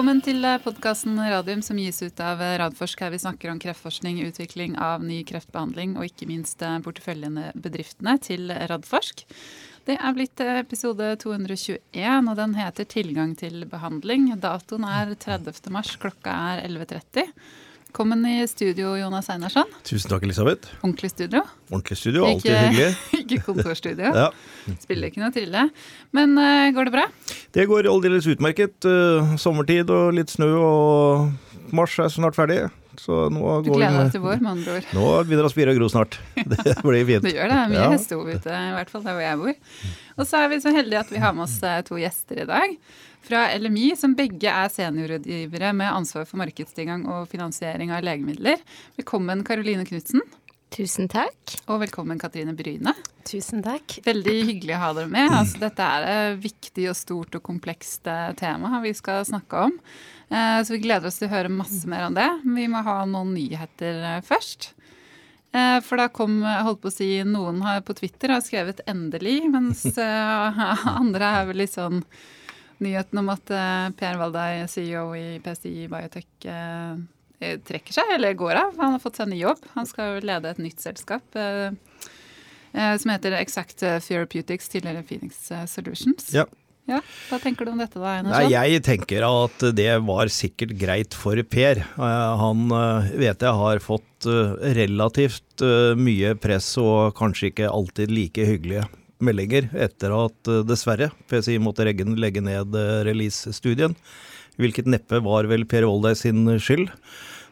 Velkommen til podkasten Radium som gis ut av Radforsk, her vi snakker om kreftforskning, utvikling av ny kreftbehandling og ikke minst porteføljene bedriftene til Radforsk. Det er blitt episode 221, og den heter 'Tilgang til behandling'. Datoen er 30. mars, klokka er 11.30. Velkommen i studio, Jonas Einarsson. Tusen takk, Elisabeth. Ordentlig studio. Ordentlig studio, alltid ikke, hyggelig. ikke kontorstudio. ja. Spiller ikke noe trille. Men uh, går det bra? Det går aldeles utmerket. Uh, sommertid og litt snø, og mars er snart ferdig. Så nå du gleder deg til vår, med andre ord? Nå begynner det å spire og gro snart. Det blir fint. det gjør det. Mye ja. hestehov ute, i hvert fall der hvor jeg bor. Og så er vi så heldige at vi har med oss eh, to gjester i dag fra LMI, som begge er seniorrådgivere med ansvar for markedstilgang og finansiering av legemidler. Velkommen, Karoline Knutsen. Tusen takk. Og velkommen, Katrine Bryne. Tusen takk. Veldig hyggelig å ha dere med. Altså, dette er et viktig og stort og komplekst eh, tema vi skal snakke om. Eh, så vi gleder oss til å høre masse mer om det. Vi må ha noen nyheter eh, først. For da kom holdt på å si, Noen på Twitter har skrevet 'endelig', mens andre er vel litt sånn nyheten om at uh, Per Valdai, CEO i PSI Biotech, uh, trekker seg, eller går av. Han har fått seg ny jobb. Han skal jo lede et nytt selskap som heter Exact Therapeutics, tidligere Phoenix Solutions. Ja. ja. Hva tenker du om dette, da? Nei, jeg tenker at det var sikkert greit for Per. Han vet jeg har fått relativt mye press og kanskje ikke alltid like hyggelige meldinger etter at eh, dessverre PCI måtte legge ned eh, release-studien. Hvilket neppe var vel Per Voldeis sin skyld.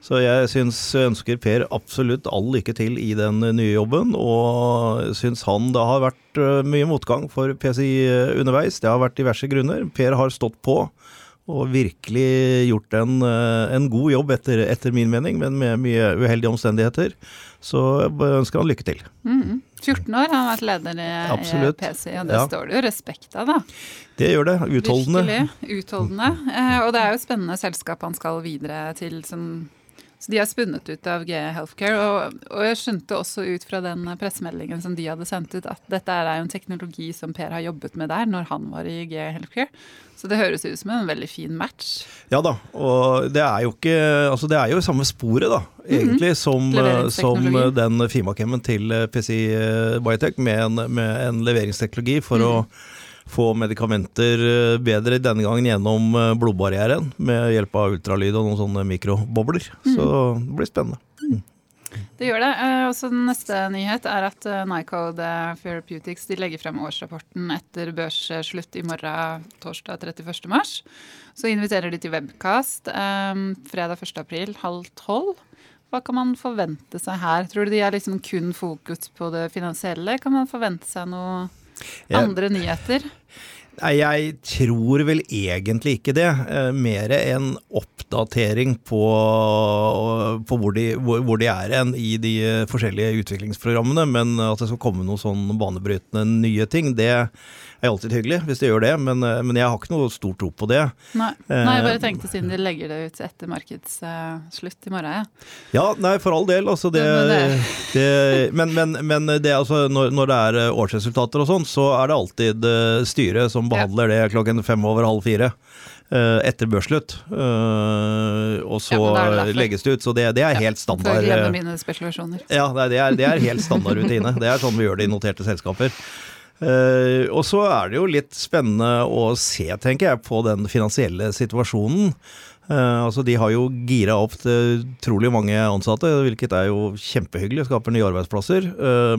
Så jeg syns, ønsker Per absolutt all lykke til i den nye jobben, og syns han det har vært eh, mye motgang for PCI underveis. Det har vært diverse grunner. Per har stått på og virkelig gjort en, en god jobb, etter, etter, min mening, men med mye uheldige omstendigheter. Så jeg ønsker han lykke til. Mm. 14 år har han vært leder i, i PC, og det ja. står det jo respekt av, da. Det gjør det. Utholdende. Virkelig utholdende. Eh, og det er jo et spennende selskap han skal videre til som så de har spunnet ut av GE Healthcare. Og, og, jeg skjønte også ut fra den pressemeldingen som de hadde sendt ut, at dette er jo en teknologi som Per har jobbet med der når han var i GE Healthcare. Så det høres ut som en veldig fin match. Ja da, og det er jo ikke Altså det er jo samme sporet, da, mhm. egentlig, mm -hmm. som, som, den Fimakemmen til PC Biotech med en, med en leveringsteknologi for mm. å få medikamenter eh, bedre denne gangen gjennom eh, blodbarrieren med hjelp av ultralyd og noen sånne mikrobobler. Mm. Så det blir spennende. Mm. Det gjør det. Og så neste nyhet er at Nycode Therapeutics de legger frem årsrapporten etter børsslutt i morgen, torsdag 31. mars. Så inviterer de til webcast fredag 1. april halv tolv. Hva kan man forvente seg her? Tror du de er liksom kun fokus på det finansielle? Kan man forvente seg noe andre nyheter? Nei, jeg tror vel egentlig ikke det. Eh, mer en oppdatering på, på hvor, de, hvor, hvor, de, er hen i de forskjellige utviklingsprogrammene. Men at det skal komme noen sånn banebrytende nye ting, det er alltid hyggelig hvis de gjør det, men, eh, men, jeg har ikke noe stor tro på det. Nei, nei jeg bare tenkte siden de legger det ut etter markedsslutt i morgen. Ja. ja, nei, for all del. Altså det, det, men, men, men det, altså, når, når, det er eh, årsresultater og sånn, så er det alltid styret som behandler ja. det klokken fem over halv fire. etter børsslutt. og så ja, det legges det ut. Så det, det er helt standard. For å mine spekulasjoner. Ja, det er, det er helt standard rutine. Det er sånn vi gjør det i noterte selskaper. Og så er det jo litt spennende å se, tenker jeg, på den finansielle situasjonen. Altså De har jo gira opp til utrolig mange ansatte, hvilket er jo kjempehyggelig, skaper nye arbeidsplasser.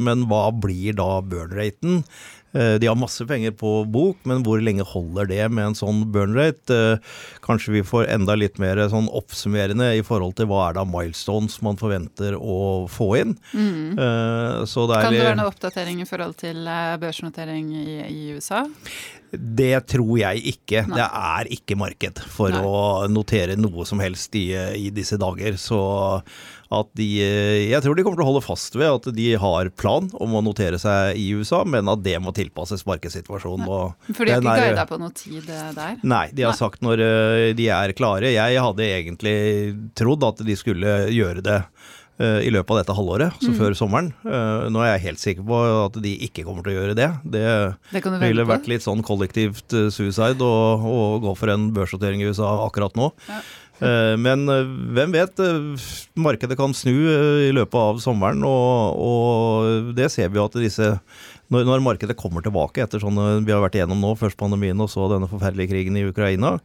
Men hva blir da burn-raten? Eh, de har masse penger på bok, men hvor lenge holder det med en sånn burn rate? Eh, kanskje vi får enda litt mer sånn oppsummerende i forhold til hva er det av milestones man forventer å få inn. Mm. Så det kan det være noe oppdatering i forhold til børsnotering i, i USA? Det tror jeg ikke. Nei. Det er ikke marked for Nei. å notere noe som helst i, i disse dager. Så at de Jeg tror de kommer til å holde fast ved at de har plan om å notere seg i USA, men at det må tilpasses markedssituasjonen. For de har ikke guida på noe tid eh, der? Nei, de har nei. sagt når eh, de er klare. Jeg hadde egentlig trodd at de skulle gjøre det eh, i løpet av dette halvåret, Mm. så før sommeren. Eh, Nå er jeg helt sikker på at de ikke kommer til å gjøre det. Det Det ville vært litt sånn kollektivt eh, suicide å gå for en børsnotering i USA akkurat nå. Ja. Eh, Men eh, hvem vet, eh, markedet kan snu i løpet av sommeren, og, og det ser vi at disse når, når markedet kommer tilbake etter sånn vi har vært igjennom nå, først pandemien og så denne forferdelige krigen i Ukraina,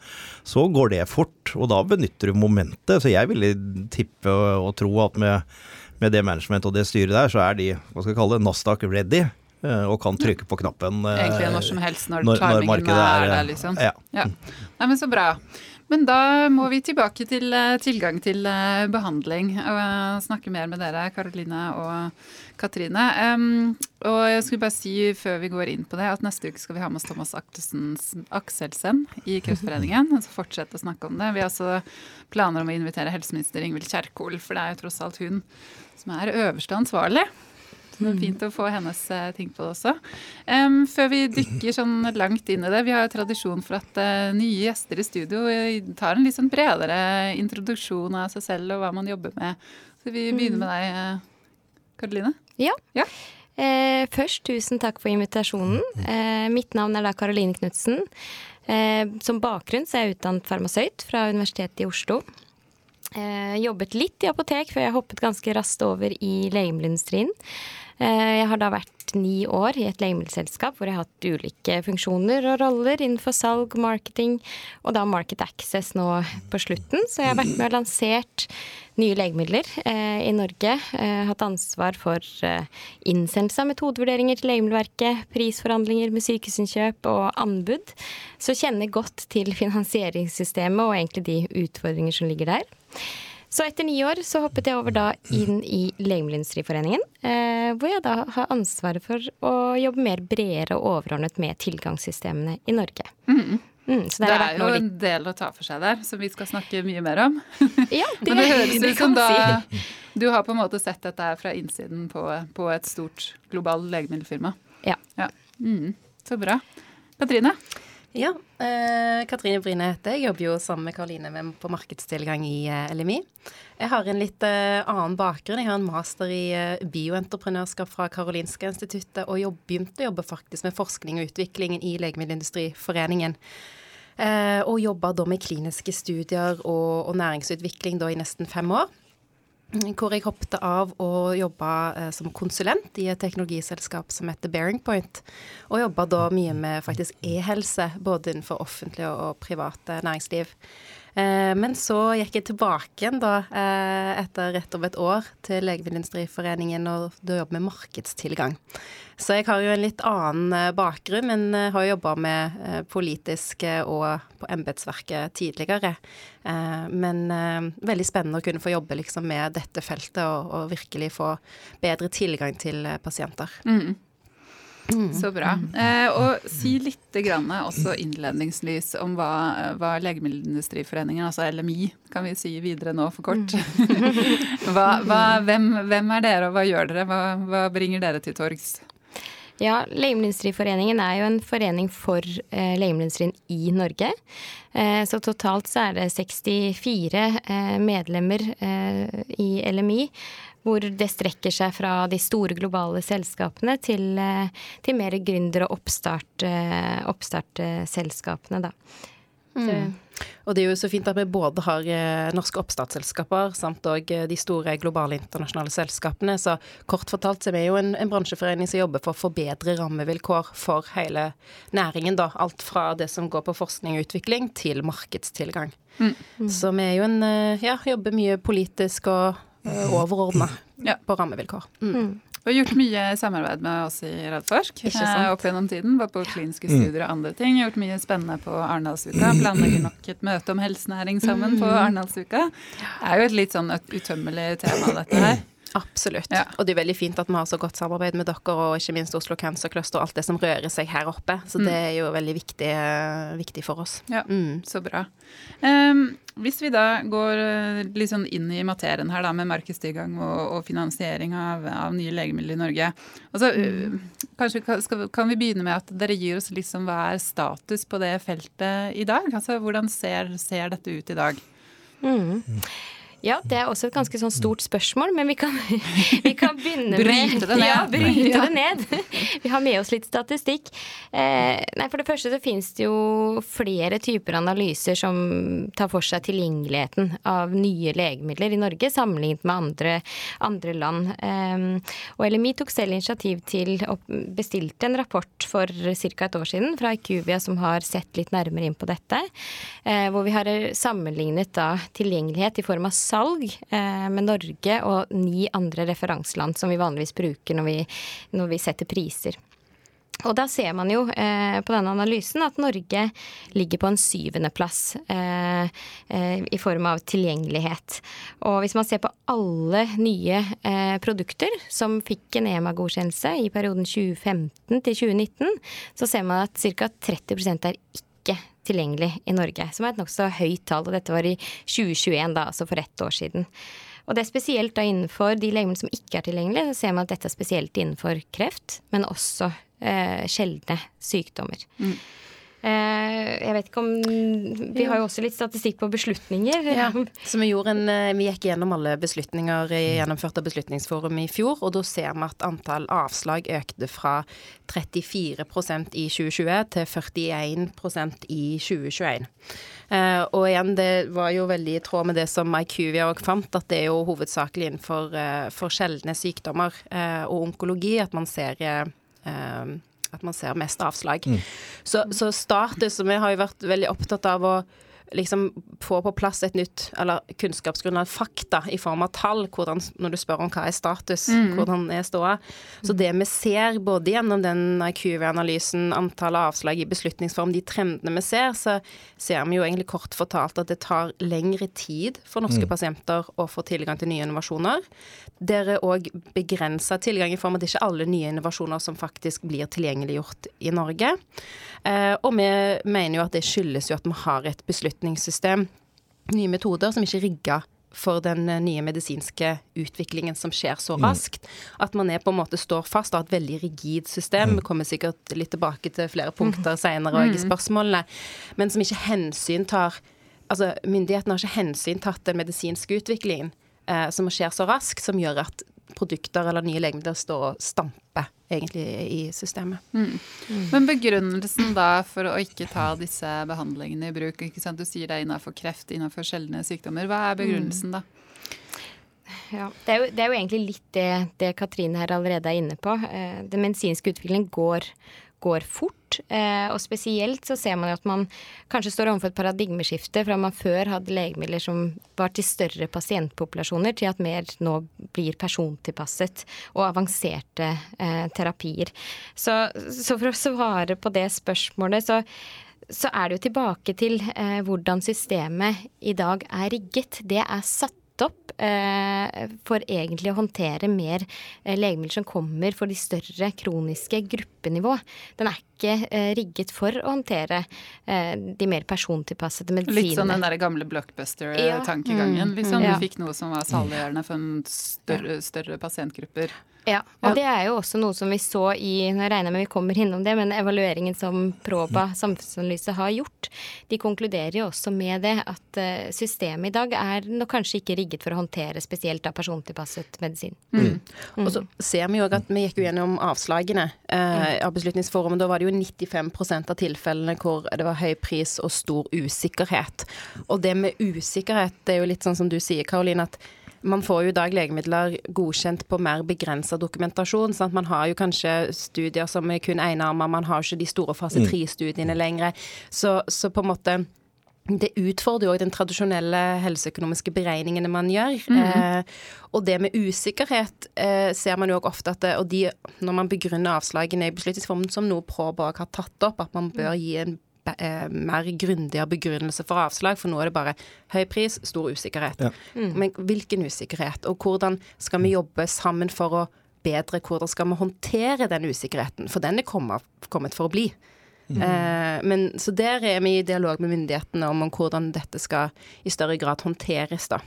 så går det fort, og da benytter du momentet. Så jeg ville tippe og, tro at med, med det management og det styret der, så er de hva skal jeg kalle det, Nasdaq ready. Og kan trykke på knappen Egentlig når som helst, når, når- når timingen markedet er, er, der, liksom. ja. Ja. Nei, men så bra. Men da må vi tilbake til eh, tilgang til eh, behandling og eh, snakke mer med dere, Karoline og Katrine. Um, og jeg skulle bare si før vi går inn på det, at neste uke skal vi ha med oss Thomas Akselsen i Kreftforeningen. og så fortsette å snakke om det. Vi har også planer om å invitere helseminister Ingvild Kjerkol, for det er jo tross alt hun som er øverste ansvarlig. Så det er fint å få hennes eh, ting på det også. Um, før vi dykker sånn langt inn i det, vi har jo tradisjon for at uh, nye gjester i studio eh, tar en litt sånn bredere introduksjon av seg selv og hva man jobber med. Så vi begynner med deg, Karoline. Ja. Ja. Eh, først, tusen takk for invitasjonen. Eh, mitt navn er da Karoline Knutsen. Eh, som bakgrunn så er jeg utdannet farmasøyt fra Universitetet i Oslo. Eh, jobbet litt i apotek før jeg hoppet ganske raskt over i legemiddelindustrien. Eh, jeg har da vært ni år i et legemiddelselskap hvor jeg har hatt ulike funksjoner og roller innenfor salg, marketing og da market access nå på slutten. Så jeg har vært med og lansert nye legemidler eh, i Norge. Eh, hatt ansvar for eh, innsendelse av metodevurderinger til Legemiddelverket, prisforhandlinger med sykehusinnkjøp og anbud. Så kjenner godt til finansieringssystemet og egentlig de utfordringer som ligger der. Så etter ni år så hoppet jeg over da inn i Legemiddelindustriforeningen, eh, hvor jeg da har ansvaret for å jobbe mer bredere og overordnet med tilgangssystemene i Norge. Mm, så Det der er jo en del å ta for seg der, som vi skal snakke mye mer om. Ja, Men det høres det ut som da du har på en måte sett dette her fra innsiden på, på et stort globalt legemiddelfirma. Ja. Mm, så bra. Katrine? Ja, eh, Katrine Bryne heter jeg. Jobber jo sammen med Karoline på markedstilgang i eh, LMI. Jeg har en litt eh, annen bakgrunn. Jeg har en master i eh, bioentreprenørskap fra Karolinska instituttet, og jobb, begynte å jobbe faktisk med forskning og utviklingen i Legemiddelindustriforeningen. Eh, og jobba da med kliniske studier og, og næringsutvikling da i nesten fem år. Hvor jeg hoppet av og jobba eh, som konsulent i et teknologiselskap som heter Bearing Point. Og jobba da mye med faktisk e-helse, både innenfor offentlig og, private privat eh, næringsliv. Eh, men så gikk jeg tilbake igjen da, eh, etter rett over et år til Legemiddelindustriforeningen og da jobbet med markedstilgang. Så jeg har jo en litt annen eh, bakgrunn, men eh, har jobba med politiske politisk eh, og på embetsverket tidligere. Men veldig spennende å kunne få jobbe liksom med dette feltet og, og virkelig få bedre tilgang til pasienter. Mm. Så bra. Eh, og si litt grann også innledningslys om hva, hva Legemiddelindustriforeningen, altså LMI, kan vi si videre nå for kort. hva, hva, hvem, hvem er dere, og hva gjør dere? Hva bringer dere til torgs? Ja, Legemiddelindustriforeningen er jo en forening for eh, legemiddelindustrien i Norge. Eh, så totalt så er det 64 eh, medlemmer eh, i LMI. Hvor det strekker seg fra de store globale selskapene til, eh, til mer gründer- og oppstart, eh, oppstartselskapene, da. Så, Og det er jo så fint at vi både har eh, norske oppstartsselskaper samt òg eh, de store globale internasjonale selskapene. Så kort fortalt så er vi jo en, en bransjeforening som jobber for å forbedre rammevilkår for hele næringen. da. Alt fra det som går på forskning og utvikling til markedstilgang. Så vi er jo en eh, ja, jobber mye politisk og overordna Ja. på rammevilkår. Mm. Du har gjort mye samarbeid med oss i Radforsk eh, opp gjennom tiden. Bare på kliniske studier og andre ting. Gjort mye spennende på Arendalsuka. Planlegger nok et møte om helsenæring sammen på Arendalsuka. Det er jo et litt sånn utømmelig tema, dette her. Absolutt. Ja. Og det er veldig fint at vi har så godt samarbeid med dere, og ikke minst Oslo Cancer Cluster og alt det som rører seg her oppe. Så det er jo veldig viktig, eh, viktig for oss. Ja, Mm. så bra. Um, hvis vi da går eh, litt sånn inn i materien her da, med markedstilgang og, og finansiering av, av nye legemidler i Norge. Altså, eh, kanskje skal, kan vi begynne med at dere gir oss liksom hva er status på det feltet i dag? Altså, hvordan ser, ser dette ut i dag? Mm. Ja, det er også et ganske sånn stort spørsmål, men vi kan, vi kan begynne Bryte med det ned. Ja, bryte Ja. det ned. Vi har med oss litt statistikk. Eh, nei, For det første så finnes det jo flere typer analyser som tar for seg tilgjengeligheten av nye legemidler i Norge, sammenlignet med andre, andre land. Eh, og LMI tok selv initiativ til å bestilte en rapport for ca. et år siden fra IQVIA som har sett litt nærmere inn på dette. Eh, hvor vi har sammenlignet da tilgjengelighet i form av salg eh, med Norge og ni andre referanseland som vi vanligvis bruker når vi, når vi setter priser. Og da ser man jo eh, på denne analysen at Norge ligger på en syvendeplass eh, eh, i form av tilgjengelighet. Og hvis man ser på alle nye eh, produkter som fikk en EMA-godkjennelse i perioden 2015 til 2019, så ser man at ca. 30 er ikke tilgjengelig i Norge, som er et nokså høyt tall. Og dette var i 2021, da, altså for ett år siden. Og det er spesielt da innenfor de legemene som ikke er tilgjengelige, så ser man at dette er spesielt innenfor kreft, men også eh, sjeldne sykdommer. Eh, jeg vet ikke om Vi har jo også litt statistikk på beslutninger. Ja, så vi, en, eh, vi gikk gjennom alle beslutninger i- gjennomført av Beslutningsforum i fjor, og da ser vi at antall avslag økte fra 34% i 2020 til 41% i 2021. Eh, og igjen, det var jo veldig i tråd med det som IQVIA òg fant, at det er jo hovedsakelig innenfor eh, for sjeldne sykdommer eh, og onkologi at man ser eh, eh, at man ser mest avslag. Så, så status, vi har jo vært veldig opptatt av å liksom få på plass et nytt eller kunnskapsgrunnlag, fakta, i form av tall, hvordan, når du spør om hva er status, hvordan er ståa. Så det vi ser både gjennom den IQV-analysen, antallet avslag i beslutningsform, de trendene vi ser, så ser vi jo egentlig kort fortalt at det tar lengre tid for norske pasienter å få tilgang til nye innovasjoner. Der er òg begrensa tilgang i form av at det ikke alle nye innovasjoner som faktisk blir tilgjengeliggjort i Norge. Eh, og vi mener jo at det skyldes jo at vi har et beslutningssystem, nye metoder, som ikke er rigga for den eh, nye medisinske utviklingen som skjer så raskt. At man er på en måte står fast og har et veldig rigid system. Vi kommer sikkert litt tilbake til flere punkter senere òg i spørsmålene. Men som ikke hensyntar Altså, myndighetene har ikke hensyntatt den medisinske utviklingen eh, som skjer så raskt, som gjør at produkter eller nye legemidler står og stamper egentlig i systemet. Men begrunnelsen da for å ikke ta disse behandlingene i bruk, ikke sant? du sier det er innenfor kreft, innenfor sjeldne sykdommer, hva er begrunnelsen da? Ja, det, er jo, det er jo egentlig litt det, det Katrine her allerede er inne på. Eh, Den medisinske utviklingen går, går fort. Eh, Og spesielt så ser man jo at man kanskje står overfor et paradigmeskifte fra man før hadde legemidler som var til større pasientpopulasjoner, til at mer nå blir persontilpasset og avanserte eh, terapier. Så, så for å svare på det spørsmålet, så så er det jo tilbake til eh, hvordan systemet i dag er rigget. Det er satt opp eh, for egentlig å håndtere mer eh, legemidler som kommer for de større kroniske gruppenivå. Den er ikke eh, rigget for å håndtere de mer persontilpassede medisinene. Litt sånn den der gamle blockbuster-tankegangen, liksom. Ja. Du fikk noe som var saliggjørende for en større, større pasientgrupper. Ja, og det er jo også noe som vi så i Nå regner jeg med vi kommer innom det, men evalueringen som Proba samfunnsanalyse har gjort, de konkluderer jo også med det at eh, systemet i dag er nok kanskje ikke rigget for å håndtere spesielt av persontilpasset medisin. Og så ser vi jo også at vi gikk jo gjennom avslagene eh, av Beslutningsforumet. da var det jo 95% av tilfellene hvor det var høy pris og stor usikkerhet. Og det med usikkerhet, det er jo litt sånn som du sier, Karoline, at man får jo i dag legemidler godkjent på mer begrensa dokumentasjon. Sant? Man har jo kanskje studier som er kun enarma, man har jo ikke de store fase tre-studiene lenger. Så, så på en måte det utfordrer jo òg den tradisjonelle helseøkonomiske beregningene man gjør. Eh, og det med usikkerhet eh, ser man jo òg ofte at det, Og de, når man begrunner avslagene i beslutningsformen som noe Proba har tatt opp, at man bør gi en mer grundigere begrunnelse for avslag, for nå er det bare høy pris, stor usikkerhet. Ja. Men hvilken usikkerhet, og hvordan skal vi jobbe sammen for å bedre hvordan skal vi håndtere den usikkerheten, for den er kommet, kommet for å bli. Eh, men, så der er vi i dialog med myndighetene om, om hvordan dette skal i større grad håndteres. da.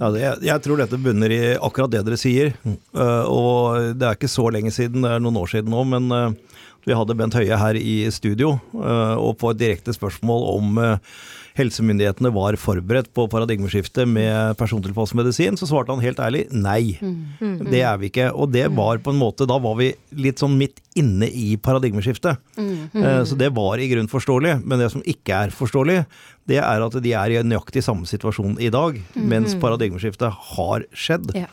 Ja, det, jeg tror dette bunner i akkurat det dere sier. Uh, og det er ikke så lenge siden, det er noen år siden nå, men eh, Vi hadde Bent Høie her i studio, eh, og på et direkte spørsmål om eh, helsemyndighetene var forberedt på paradigmeskiftet med persontilpasset medisin, så svarte han helt ærlig nei. Det er vi ikke. Og det var på en måte Da var vi litt sånn midt inne i paradigmeskiftet. Eh, Så det var i grunn forståelig. Men det som ikke er forståelig, det er at de er i nøyaktig samme situasjon i dag, mens paradigmeskiftet har skjedd. Ja.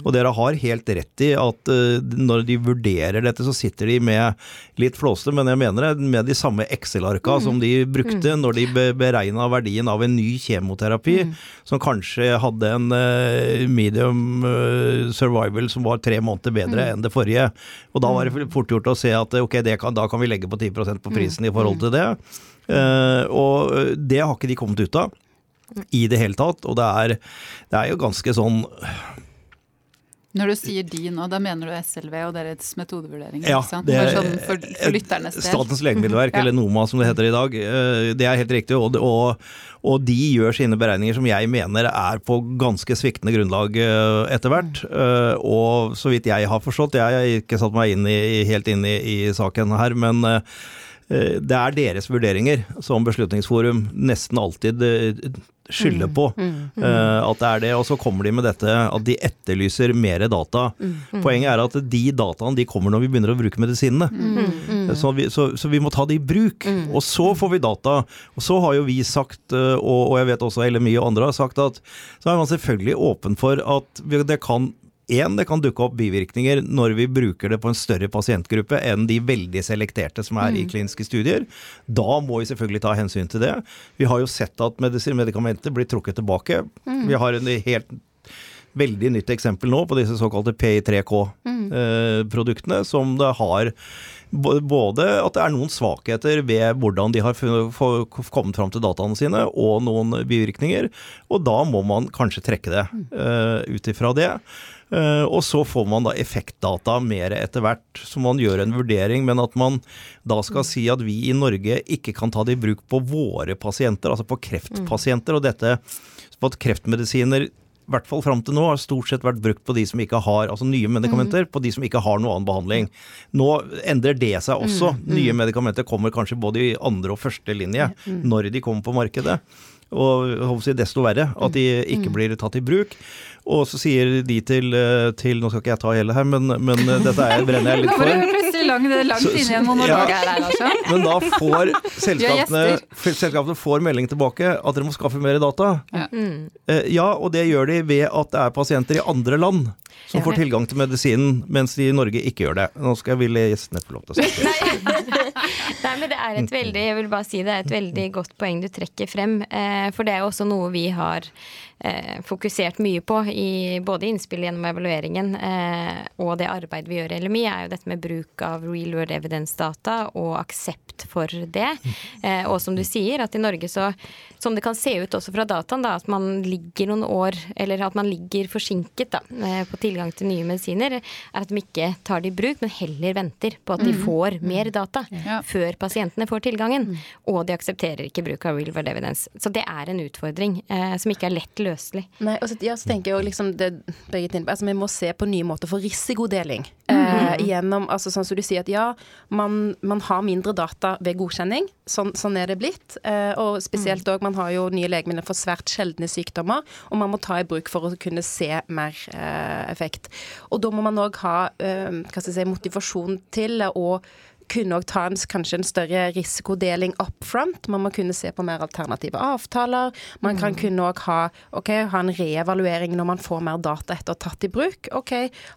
Og dere har helt rett i at uh, når de vurderer dette, så sitter de med litt flåste, men jeg mener det, med de samme Excel-arka som de brukte når de be beregna verdien av en ny kjemoterapi, som kanskje hadde en uh, medium uh, survival som var tre måneder bedre enn det forrige. Og da var det fort gjort å se at ok, det kan, da kan vi legge på 10% på prisen i forhold til det. Eh, og eh, det har ikke de kommet ut av i det hele tatt. Og det er, det er jo ganske sånn Når du sier de nå, da mener du SLV og deres metodevurderinger? Ja, det- er, sånn for, for lytternes. Statens legemiddelverk, Ja. eller NOMA som det heter i dag. eh, Det er helt riktig. Og, og, og de gjør sine beregninger som jeg mener er på ganske sviktende grunnlag eh, etter hvert. Eh, Og så vidt jeg har forstått, jeg har ikke satt meg inn i, helt inn i, i saken her, men eh, det er deres vurderinger som Beslutningsforum nesten alltid eh, skylder på. eh, At det er det. Og så kommer de med dette at de etterlyser mer data. Poenget er at de dataene de kommer når vi begynner å bruke medisinene. Så, vi, så, så vi må ta det i bruk. Og så får vi data. Og så har jo vi sagt, eh, og, og jeg vet også LMI og andre har sagt at så er man selvfølgelig åpen for at det kan en, det kan dukke opp bivirkninger når vi bruker det på en større pasientgruppe enn de veldig selekterte som er i kliniske studier. Da må vi selvfølgelig ta hensyn til det. Vi har jo sett at medikamenter blir trukket tilbake. Vi har en helt veldig nytt eksempel nå på disse såkalte PI3K-produktene, som det har både at det er noen svakheter ved hvordan de har kommet fram til dataene sine, og noen bivirkninger. Og da må man kanskje trekke det uh, ut ifra det. Eh, og så får man da effektdata mer etter hvert, så man gjør en vurdering. Men at man da skal si at vi i Norge ikke kan ta det i bruk på våre pasienter, altså på kreftpasienter. Og dette på at kreftmedisiner i hvert fall fram til nå har stort sett vært brukt på de som ikke har altså nye medikamenter, på de som ikke har noen annen behandling. Nå endrer det seg også. Nye medikamenter kommer kanskje både i andre og første linje når de kommer på markedet. Og desto verre at de ikke blir tatt i bruk. Og så sier de til, eh, til Nå skal ikke jeg ta hele her, men, men eh, dette er, brenner jeg litt for. du plutselig langt, langt inne i en monolog her, her altså. Men da får selskapene, selskapene får melding tilbake at dere må skaffe mer data. Ja. Eh, Ja, og det gjør de ved at det er pasienter i andre land som Ja. får tilgang til medisinen, mens de i Norge ikke gjør det. Nå skal jeg ville gjestene få lov til å snakke. Nei, men det er et veldig jeg vil bare si det er et veldig godt poeng du trekker frem. Eh, for det er jo også noe vi har eh, fokusert mye på i både innspill gjennom evalueringen eh, og det arbeidet vi gjør i LMI, er jo dette med bruk av real world evidence-data og aksept for det. Eh, og som du sier, at i Norge så Som det kan se ut også fra dataen, da, at man ligger noen år, eller at man ligger forsinket da, eh, på tilgang til nye medisiner, er at de ikke tar det i bruk, men heller venter på at de får mer data Ja. før pasientene får tilgangen. Og de aksepterer ikke bruk av real world evidence. Så det er en utfordring eh, som ikke er lett løselig. Nei, og så, ja, så tenker jeg jo liksom det Birgit altså Vi må se på nye måter for risikodeling. Eh, gjennom, altså Sånn som du sier at ja, man, man har mindre data ved godkjenning. Sånn, sånn er det blitt. Eh, og spesielt òg, man har jo nye legemidler for svært sjeldne sykdommer, og man må ta i bruk for å kunne se mer eh, effekt. Og da må man òg ha eh, hva skal jeg si, motivasjon til å kunne òg ta en, kanskje en større risikodeling up front. Man må kunne se på mer alternative avtaler. Man kan kunne òg ha, okay, ha en reevaluering når man får mer data etter tatt i bruk. Ok,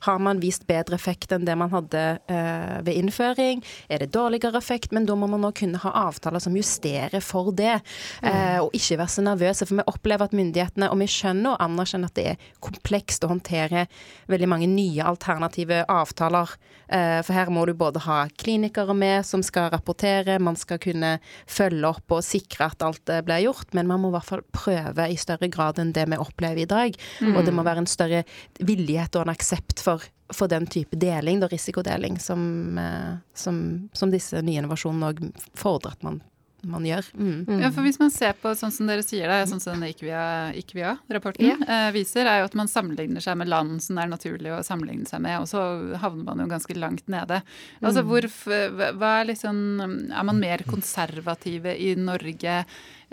Har man vist bedre effekt enn det man hadde eh, ved innføring? Er det dårligere effekt? Men da må man òg kunne ha avtaler som justerer for det. Eh, og ikke være så nervøse, for vi opplever at myndighetene, og vi skjønner og anerkjenner at det er komplekst å håndtere veldig mange nye alternative avtaler. Eh, for her må du både ha klinikere med som skal rapportere, man skal kunne følge opp og sikre at alt eh, blir gjort, men man må i hvert fall prøve i større grad enn det vi opplever i dag. Og det må være en større villighet og en aksept for, for den type deling, da, risikodeling, som, eh, som, som disse nye innovasjonene òg fordrer at man man gjør. Mm. Ja, for Hvis man ser på sånn som dere sier det, sånn som denne IKVIA-rapporten yeah. eh, viser, er jo at man sammenligner seg med land som det er naturlig å sammenligne seg med, og så havner man jo ganske langt nede. Altså, hvor, hva er liksom Er man mer konservative i Norge?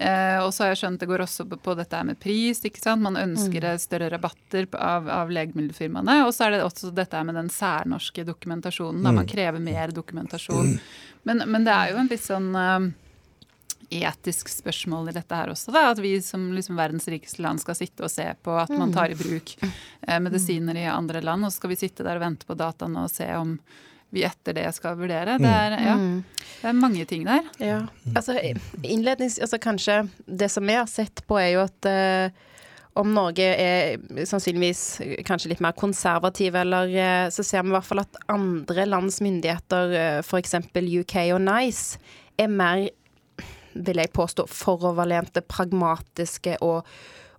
Eh, og så har jeg skjønt det går også på, dette her med pris. ikke sant? Man ønsker eh, større rabatter av, av legemiddelfirmaene. Og så er det også dette her med den særnorske dokumentasjonen. Da man krever mer dokumentasjon. Men, men det er jo en litt sånn eh, etisk spørsmål i dette her også. Da, at vi som liksom verdens rikeste land skal sitte og se på at man tar i bruk eh, medisiner i andre land, og så skal vi sitte der og vente på dataene og se om vi etter det skal vurdere. Det er, ja, det er mange ting der. Ja. Altså, innlednings... Altså, kanskje det som vi har sett på, er jo at eh, om Norge er sannsynligvis kanskje litt mer konservativ, eller eh, så ser vi i hvert fall at andre lands myndigheter, uh, f.eks. UK og NICE, er mer, vil jeg påstå, foroverlente, pragmatiske og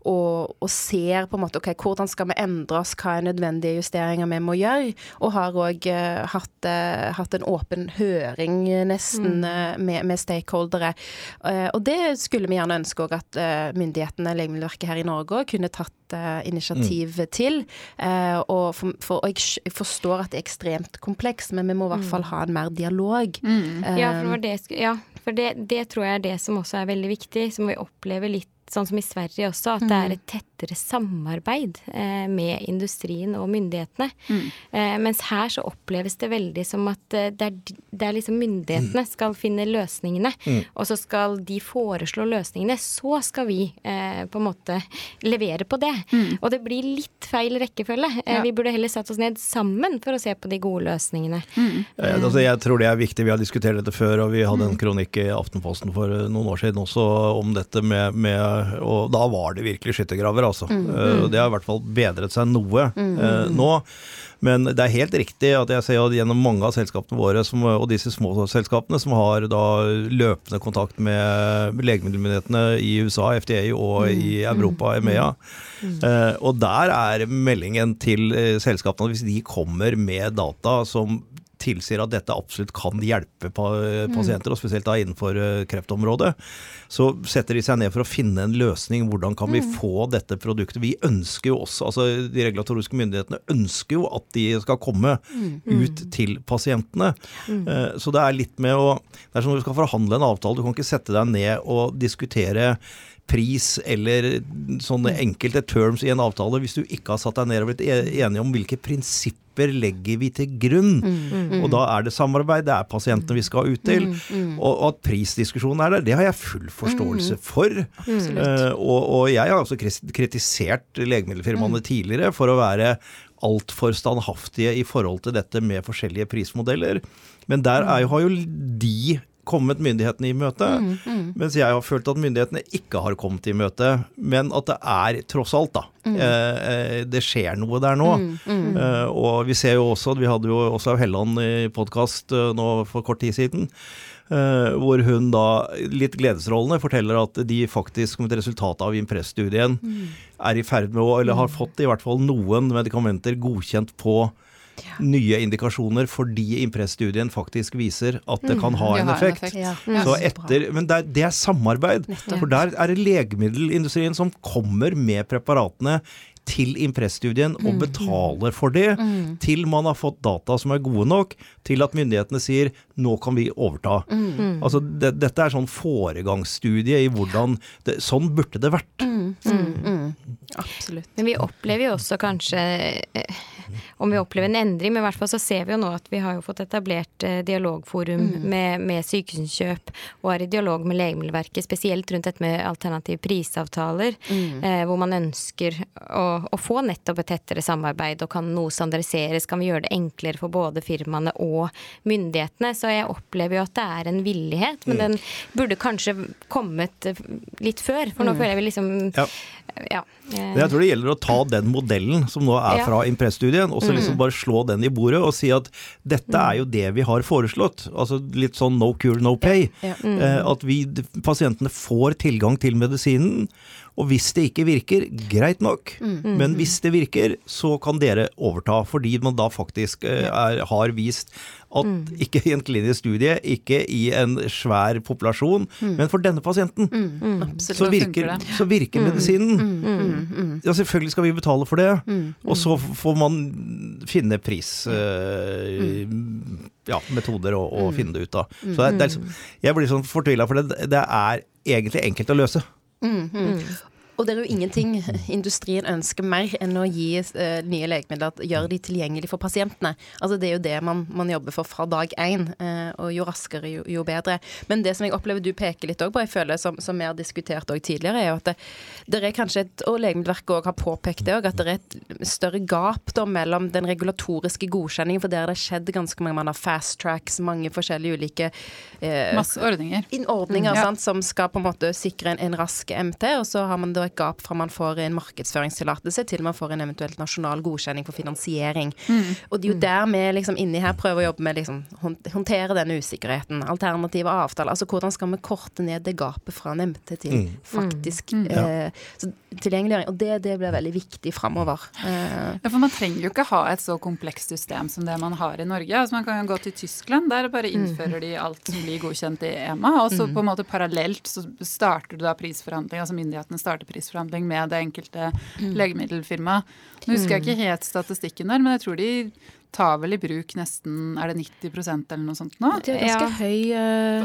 og, og ser på en måte ok, hvordan skal vi endre oss, hva er nødvendige justeringer vi må gjøre. Og har òg uh, hatt, uh, hatt en åpen høring uh, nesten uh, med, med stakeholdere. Og det skulle vi gjerne ønske òg at myndighetene, Legemiddelverket her i Norge kunne tatt initiativ initiativ til. Og, for, for, og jeg, forstår at det er ekstremt komplekst, men vi må i hvert fall ha en mer dialog. Ja, for, det, ja, for det, det tror jeg er det som også er veldig viktig, som vi opplever litt sånn som i Sverige også, at det er et tettere samarbeid eh, med industrien og myndighetene. Eh, mens her så oppleves det veldig som at eh, det, er, det er liksom myndighetene skal finne løsningene, og så skal de foreslå løsningene, så skal vi eh, på en måte levere på det. Og det blir litt feil rekkefølge. Eh, Ja. Vi burde heller satt oss ned sammen for å se på de gode løsningene. Eh, altså jeg tror det er viktig. Vi har diskutert dette før, og vi hadde en kronikk i Aftenposten for noen år siden også om dette med, med Og da var det virkelig skyttergraver, altså. Eh, det har i hvert fall bedret seg noe mm, nå. Men det er helt riktig at jeg ser at gjennom mange av selskapene våre, som, og disse små selskapene, som har da løpende kontakt med legemiddelmyndighetene i USA, FDA, og i Europa, EMEA. Eh, og der er meldingen til eh, selskapene at hvis de kommer med data som tilsier at dette absolutt kan hjelpe pa pasienter, og spesielt da innenfor eh, kreftområdet, så setter de seg ned for å finne en løsning. Hvordan kan vi få dette produktet? Vi ønsker jo også, altså de regulatoriske myndighetene ønsker jo at de skal komme ut til pasientene. Eh, Så det er litt med å Det er som når du skal forhandle en avtale, du kan ikke sette deg ned og diskutere pris eller sånne enkelte terms i en avtale hvis du ikke har satt deg ned og blitt e- enige om hvilke prinsipper legger vi til grunn. Og da er det samarbeid, det er pasientene vi skal ut til. Og, og at prisdiskusjonen er der, det har jeg full forståelse for. Uh, og, og jeg har også kritisert legemiddelfirmaene tidligere for å være altfor standhaftige i forhold til dette med forskjellige prismodeller. Men der er jo, har jo de kommet myndighetene i møte, mens jeg har følt at myndighetene ikke har kommet i møte. Men at det er tross alt, da. Mm. eh, det skjer noe der nå. Eh, og vi ser jo også, vi hadde jo også Helland i podkast nå for kort tid siden. eh, hvor hun da, litt gledesrollende, forteller at de faktisk som et resultat av Impress-studien er i ferd med å, eller har fått i hvert fall noen medikamenter godkjent på nye indikasjoner fordi Impress-studien faktisk viser at det kan ha en en effekt. Så etter, men det er, det er samarbeid. For der er det legemiddelindustrien som kommer med preparatene til Impress-studien og betaler for det, til man har fått data som er gode nok, til at myndighetene sier nå kan vi overta. Altså det, Dette er sånn foregangsstudie i hvordan det, Sånn burde det vært. Absolutt. Men vi opplever jo også kanskje eh, Om vi opplever en endring, men i hvert fall så ser vi jo nå at vi har jo fått etablert eh, dialogforum med, med Sykehusinnkjøp, og er i dialog med Legemiddelverket, spesielt rundt dette med alternative prisavtaler, eh, hvor man ønsker å, å få nettopp et tettere samarbeid, og kan noe standardiseres, kan vi gjøre det enklere for både firmaene og myndighetene. Så jeg opplever jo at det er en villighet, men den burde kanskje kommet eh, litt før, for nå føler jeg vi liksom Ja. Ja. jeg tror det gjelder å ta den modellen som nå er Ja. fra Impress-studien, og så liksom bare slå den i bordet og si at dette er jo det vi har foreslått. Altså litt sånn no cure, no pay. Ja. Eh, At vi, pasientene får tilgang til medisinen. Og hvis det ikke virker, greit nok. Men hvis det virker, så kan dere overta. Fordi man da faktisk eh, er, har vist At ikke i en klinisk studie, ikke i en svær populasjon, men for denne pasienten. Mm. Så virker, så virker medisinen. Mm, Ja, selvfølgelig skal vi betale for det. Og så får man finne pris eh, Ja, metoder å, og finne det ut av. Så det er, det er liksom, jeg blir sånn fortvila, for det, det er egentlig enkelt å løse. Og det er jo ingenting industrien ønsker mer enn å gi eh, nye legemidler, gjøre de tilgjengelig for pasientene. Altså Det er jo det man, man jobber for fra dag én, eh, og jo raskere, jo, jo bedre. Men det som jeg opplever du peker litt på, jeg føler som, som vi har diskutert tidligere, er jo at det, det er kanskje et, og Legemiddelverket også har påpekt det at det er et større gap da mellom den regulatoriske godkjenningen, for der har det skjedd ganske mange man har fast tracks, mange forskjellige ulike eh, Masse ordninger. ordninger mm, Ja. sant, som skal på en måte sikre en, en rask MT, og så har man da et gap fra man får en markedsføringstillatelse til man får en eventuelt nasjonal godkjenning for finansiering. Og det er jo der vi liksom inni her prøver å jobbe med liksom håndtere denne usikkerheten. Alternative avtaler. Altså hvordan skal vi korte ned det gapet fra MT til faktisk eh, tilgjengeliggjøring. Og det, det blir veldig viktig framover. Eh, Ja, for Man trenger jo ikke ha et så komplekst system som det man har i Norge. Altså Man kan jo gå til Tyskland, der bare innfører de alt som blir godkjent i EMA. Og så på en måte parallelt så starter du da prisforhandling, altså myndighetene starter prisforhandling med det enkelte legemiddelfirmaet. Nå husker jeg ikke helt statistikken der, men jeg tror de tar vel i bruk nesten Er det 90% eller noe sånt nå? det er ganske Ja. høy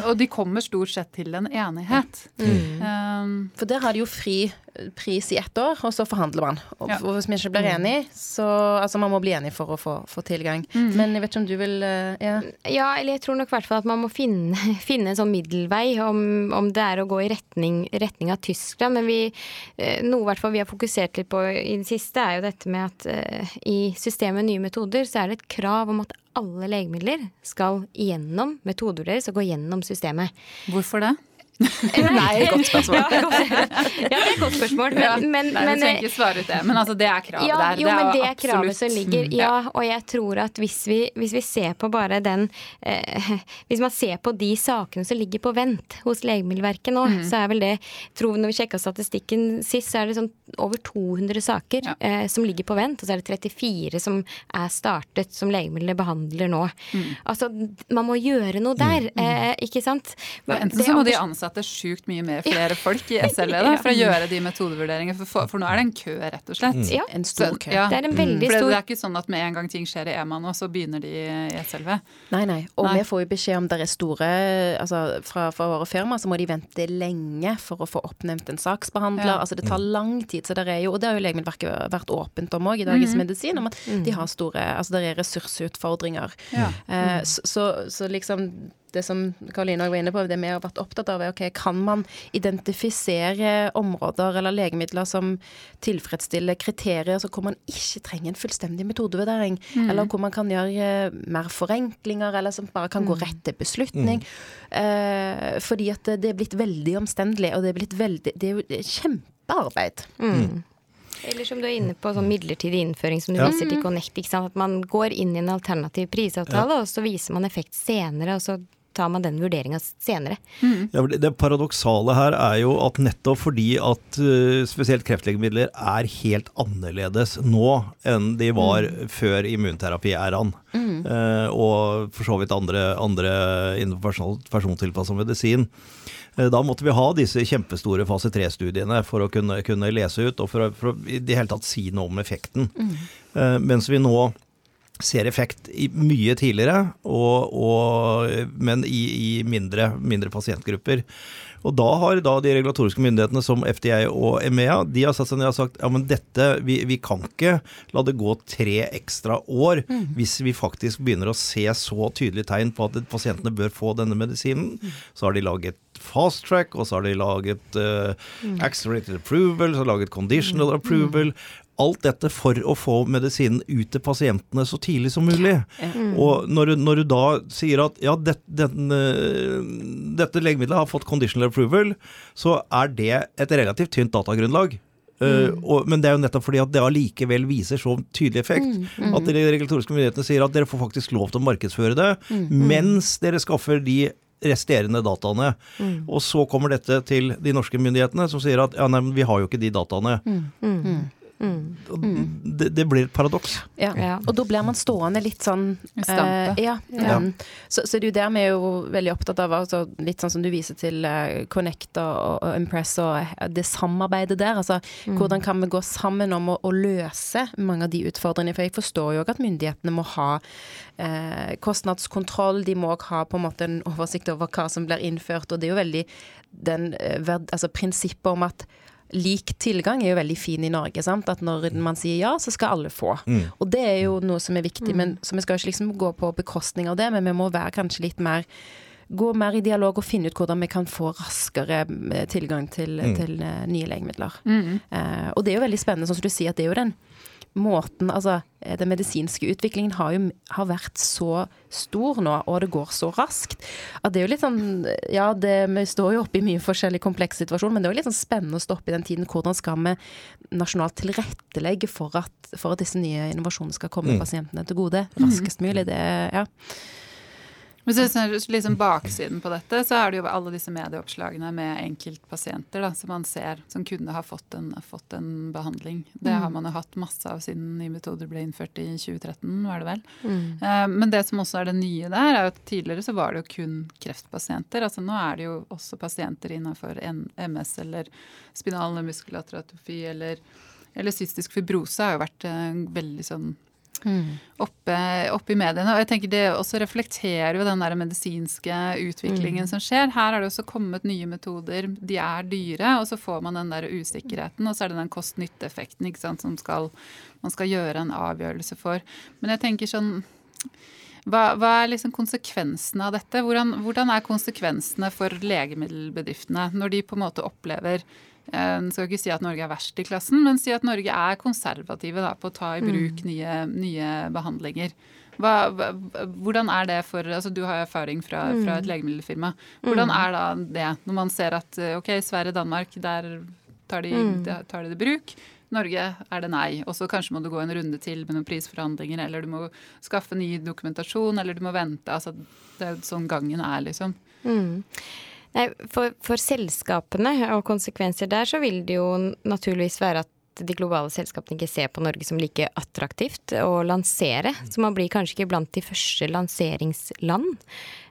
uh... Og de kommer stort sett til en enighet. Um, For der har de jo fri pris i ett år, og så forhandler man. Og, Ja. og hvis vi ikke blir enige, så Altså, man må bli enig for å få, få tilgang. Men jeg vet ikke om du vil uh, Ja. Ja, eller jeg tror nok i hvert fall at man må finne, finne en sånn middelvei, om, om det er å gå i retning, retning av Tyskland. Men vi, eh, noe i hvert fall vi har fokusert litt på i det siste, er jo dette med at uh, i systemet Nye metoder så er det et krav om at alle legemidler skal gjennom metoder deres og gå gjennom systemet. hvorfor det? Nei, godt spørsmål. Ja, det er et godt spørsmål. Men, Ja. men, Nei, men, ikke svare ut det, men altså det er kravet ja, der. Jo, men det er kravet som ligger. Mm, Ja, og jeg tror at hvis vi, hvis vi ser på bare den eh, Hvis man ser på de sakene som ligger på vent hos Legemiddelverket nå, Mm. så er vel det tror vi Når vi sjekka statistikken sist, så er det sånn over 200 saker eh, som ligger på vent. Og så er det 34 som er startet, som legemiddelet behandler nå. Mm. Altså, man må gjøre noe der, eh, ikke sant? Men, Enten så må de ambis- ansette sjukt mye mer flere folk i SLE da, for å gjøre de metodevurderingene, for, for, nå er det en kø, rett og slett. Ja, En stor kø. ja. det er en veldig For det, er ikke sånn at med en gang ting skjer i EMA nå, så begynner de i SLV. Nei, nei. Og Nei. vi får jo beskjed om det er store Altså fra, fra våre firma, så må de vente lenge for å få oppnevnt en saksbehandler. Ja. Altså det tar lang tid. Så det er jo, og det har jo Legemiddelverket vært åpent om òg i Dagens Mhm. Medisin, om at de har store Altså det er ressursutfordringer. Ja. Eh, så, så, så liksom det som Karoline var inne på, det vi har vært opptatt av, er ok, kan man identifisere områder eller legemidler som tilfredsstiller kriterier så hvor man ikke trenger en fullstendig metodevurdering, eller hvor man kan gjøre eh, mer forenklinger, eller som bare kan gå rett til beslutning. Eh, fordi at det, er blitt veldig omstendelig, og det er blitt veldig Det er jo kjempearbeid. Mm. Eller som du er inne på, sånn midlertidig innføring som du Ja. viser til Connect. Ikke sant? At man går inn i en alternativ prisavtale, og så viser man effekt senere, og så tar man den vurderinga senere. Ja, det- det paradoksale her er jo at nettopp fordi at eh, spesielt kreftlegemidler er helt annerledes nå enn de var før immunterapi-æraen, eh, og for så vidt andre, andre innenfor person, persontilpassa medisin. Eh, Da måtte vi ha disse kjempestore fase 3-studiene for å kunne, kunne lese ut, og for å, for å i det hele tatt si noe om effekten. Eh, Mens vi nå ser effekt mye tidligere, og, og, men i, i mindre, mindre pasientgrupper. Og da har da de regulatoriske myndighetene som FDA og EMEA de har satt seg ned og sagt ja, men dette, vi, vi kan ikke la det gå tre ekstra år hvis vi faktisk begynner å se så tydelige tegn på at pasientene bør få denne medisinen. Så har de laget fast track, og så har de laget uh, accelerated approval, så har de laget conditional approval. Alt dette for å få medisinen ut til pasientene så tidlig som mulig. Og når du, når du da sier at ja, det, den, eh, dette legemiddelet har fått conditional approval, så er det et relativt tynt datagrunnlag. Eh, og, men det er jo nettopp fordi at det allikevel viser så tydelig effekt at de regulatoriske myndighetene sier at dere får faktisk lov til å markedsføre det mens dere skaffer de resterende dataene. Og så kommer dette til de norske myndighetene som sier at ja, nei, men vi har jo ikke de dataene. Mm. Det, det, blir et paradoks. Ja. ja. Og da blir man stående litt sånn. Uh, ja. ja. Um, så, så, det er jo der vi er jo veldig opptatt av, altså, litt sånn som du viser til uh, Connect og, og, Impress og det samarbeidet der. Altså mm. hvordan kan vi gå sammen om å, å, løse mange av de utfordringene. For jeg forstår jo at myndighetene må ha uh, kostnadskontroll, de må ha på en måte en oversikt over hva som blir innført, og det er jo veldig den, altså prinsippet om at lik tilgang er jo veldig fin i Norge. Sant? At når man sier ja, så skal alle få. Mm. Og det er jo noe som er viktig. Mm. Men, så vi skal ikke liksom gå på bekostning av det, men vi må være kanskje litt mer Gå mer i dialog og finne ut hvordan vi kan få raskere eh, tilgang til, mm. til uh, nye legemidler. Uh, og det er jo veldig spennende, sånn som du sier, at det er jo den måten Altså, eh, den medisinske utviklingen har jo har vært så stor nå, og det går så raskt, at det er jo litt sånn Ja, det, vi står jo oppe i mye forskjellig kompleks situasjon, men det er jo litt sånn spennende å stoppe i den tiden. Hvordan skal vi nasjonalt tilrettelegge for at, for at disse nye innovasjonene skal komme mm. pasientene til gode raskest mulig? Det, ja. Hvis du ser liksom baksiden på dette, så er det jo alle disse medieoppslagene med enkeltpasienter da, som man ser som kunne ha fått en, fått en behandling. Det mm. har man jo hatt masse av siden nye metoder ble innført i 2013, var det vel. Mm. Uh, men det som også er det nye der, er at tidligere så var det jo kun kreftpasienter. Altså nå er det jo også pasienter innenfor MS eller spinal muskelatrofi eller, eller cystisk fibrose har jo vært en veldig sånn Mm. Oppe, oppe, i mediene. Og jeg tenker Det også reflekterer jo den der medisinske utviklingen mm. som skjer. Her har det også kommet nye metoder. De er dyre, og så får man den der usikkerheten. Og så er det den kost-nytte-effekten som skal, man skal gjøre en avgjørelse for. Men jeg tenker sånn hva, hva, er liksom konsekvensene av dette? Hvordan, hvordan, er konsekvensene for legemiddelbedriftene når de på en måte opplever jeg skal ikke si at Norge er verst i klassen, men si at Norge er konservative da, på å ta i bruk mm. nye, nye behandlinger. Hva, hvordan er det for altså Du har erfaring fra, fra et mm. legemiddelfirma. Hvordan mm. er da det når man ser at ok, Sverige, Danmark, der tar de, mm. tar de det i bruk. Norge er det nei. Og så kanskje må du gå en runde til med noen prisforhandlinger, eller du må skaffe ny dokumentasjon, eller du må vente. Altså, det er jo sånn gangen er, liksom. Mm. Nei, for, for, selskapene og konsekvenser der, så vil det jo naturligvis være at de globale selskapene ikke ser på Norge som like attraktivt å lansere. Så man blir kanskje ikke blant de første lanseringsland.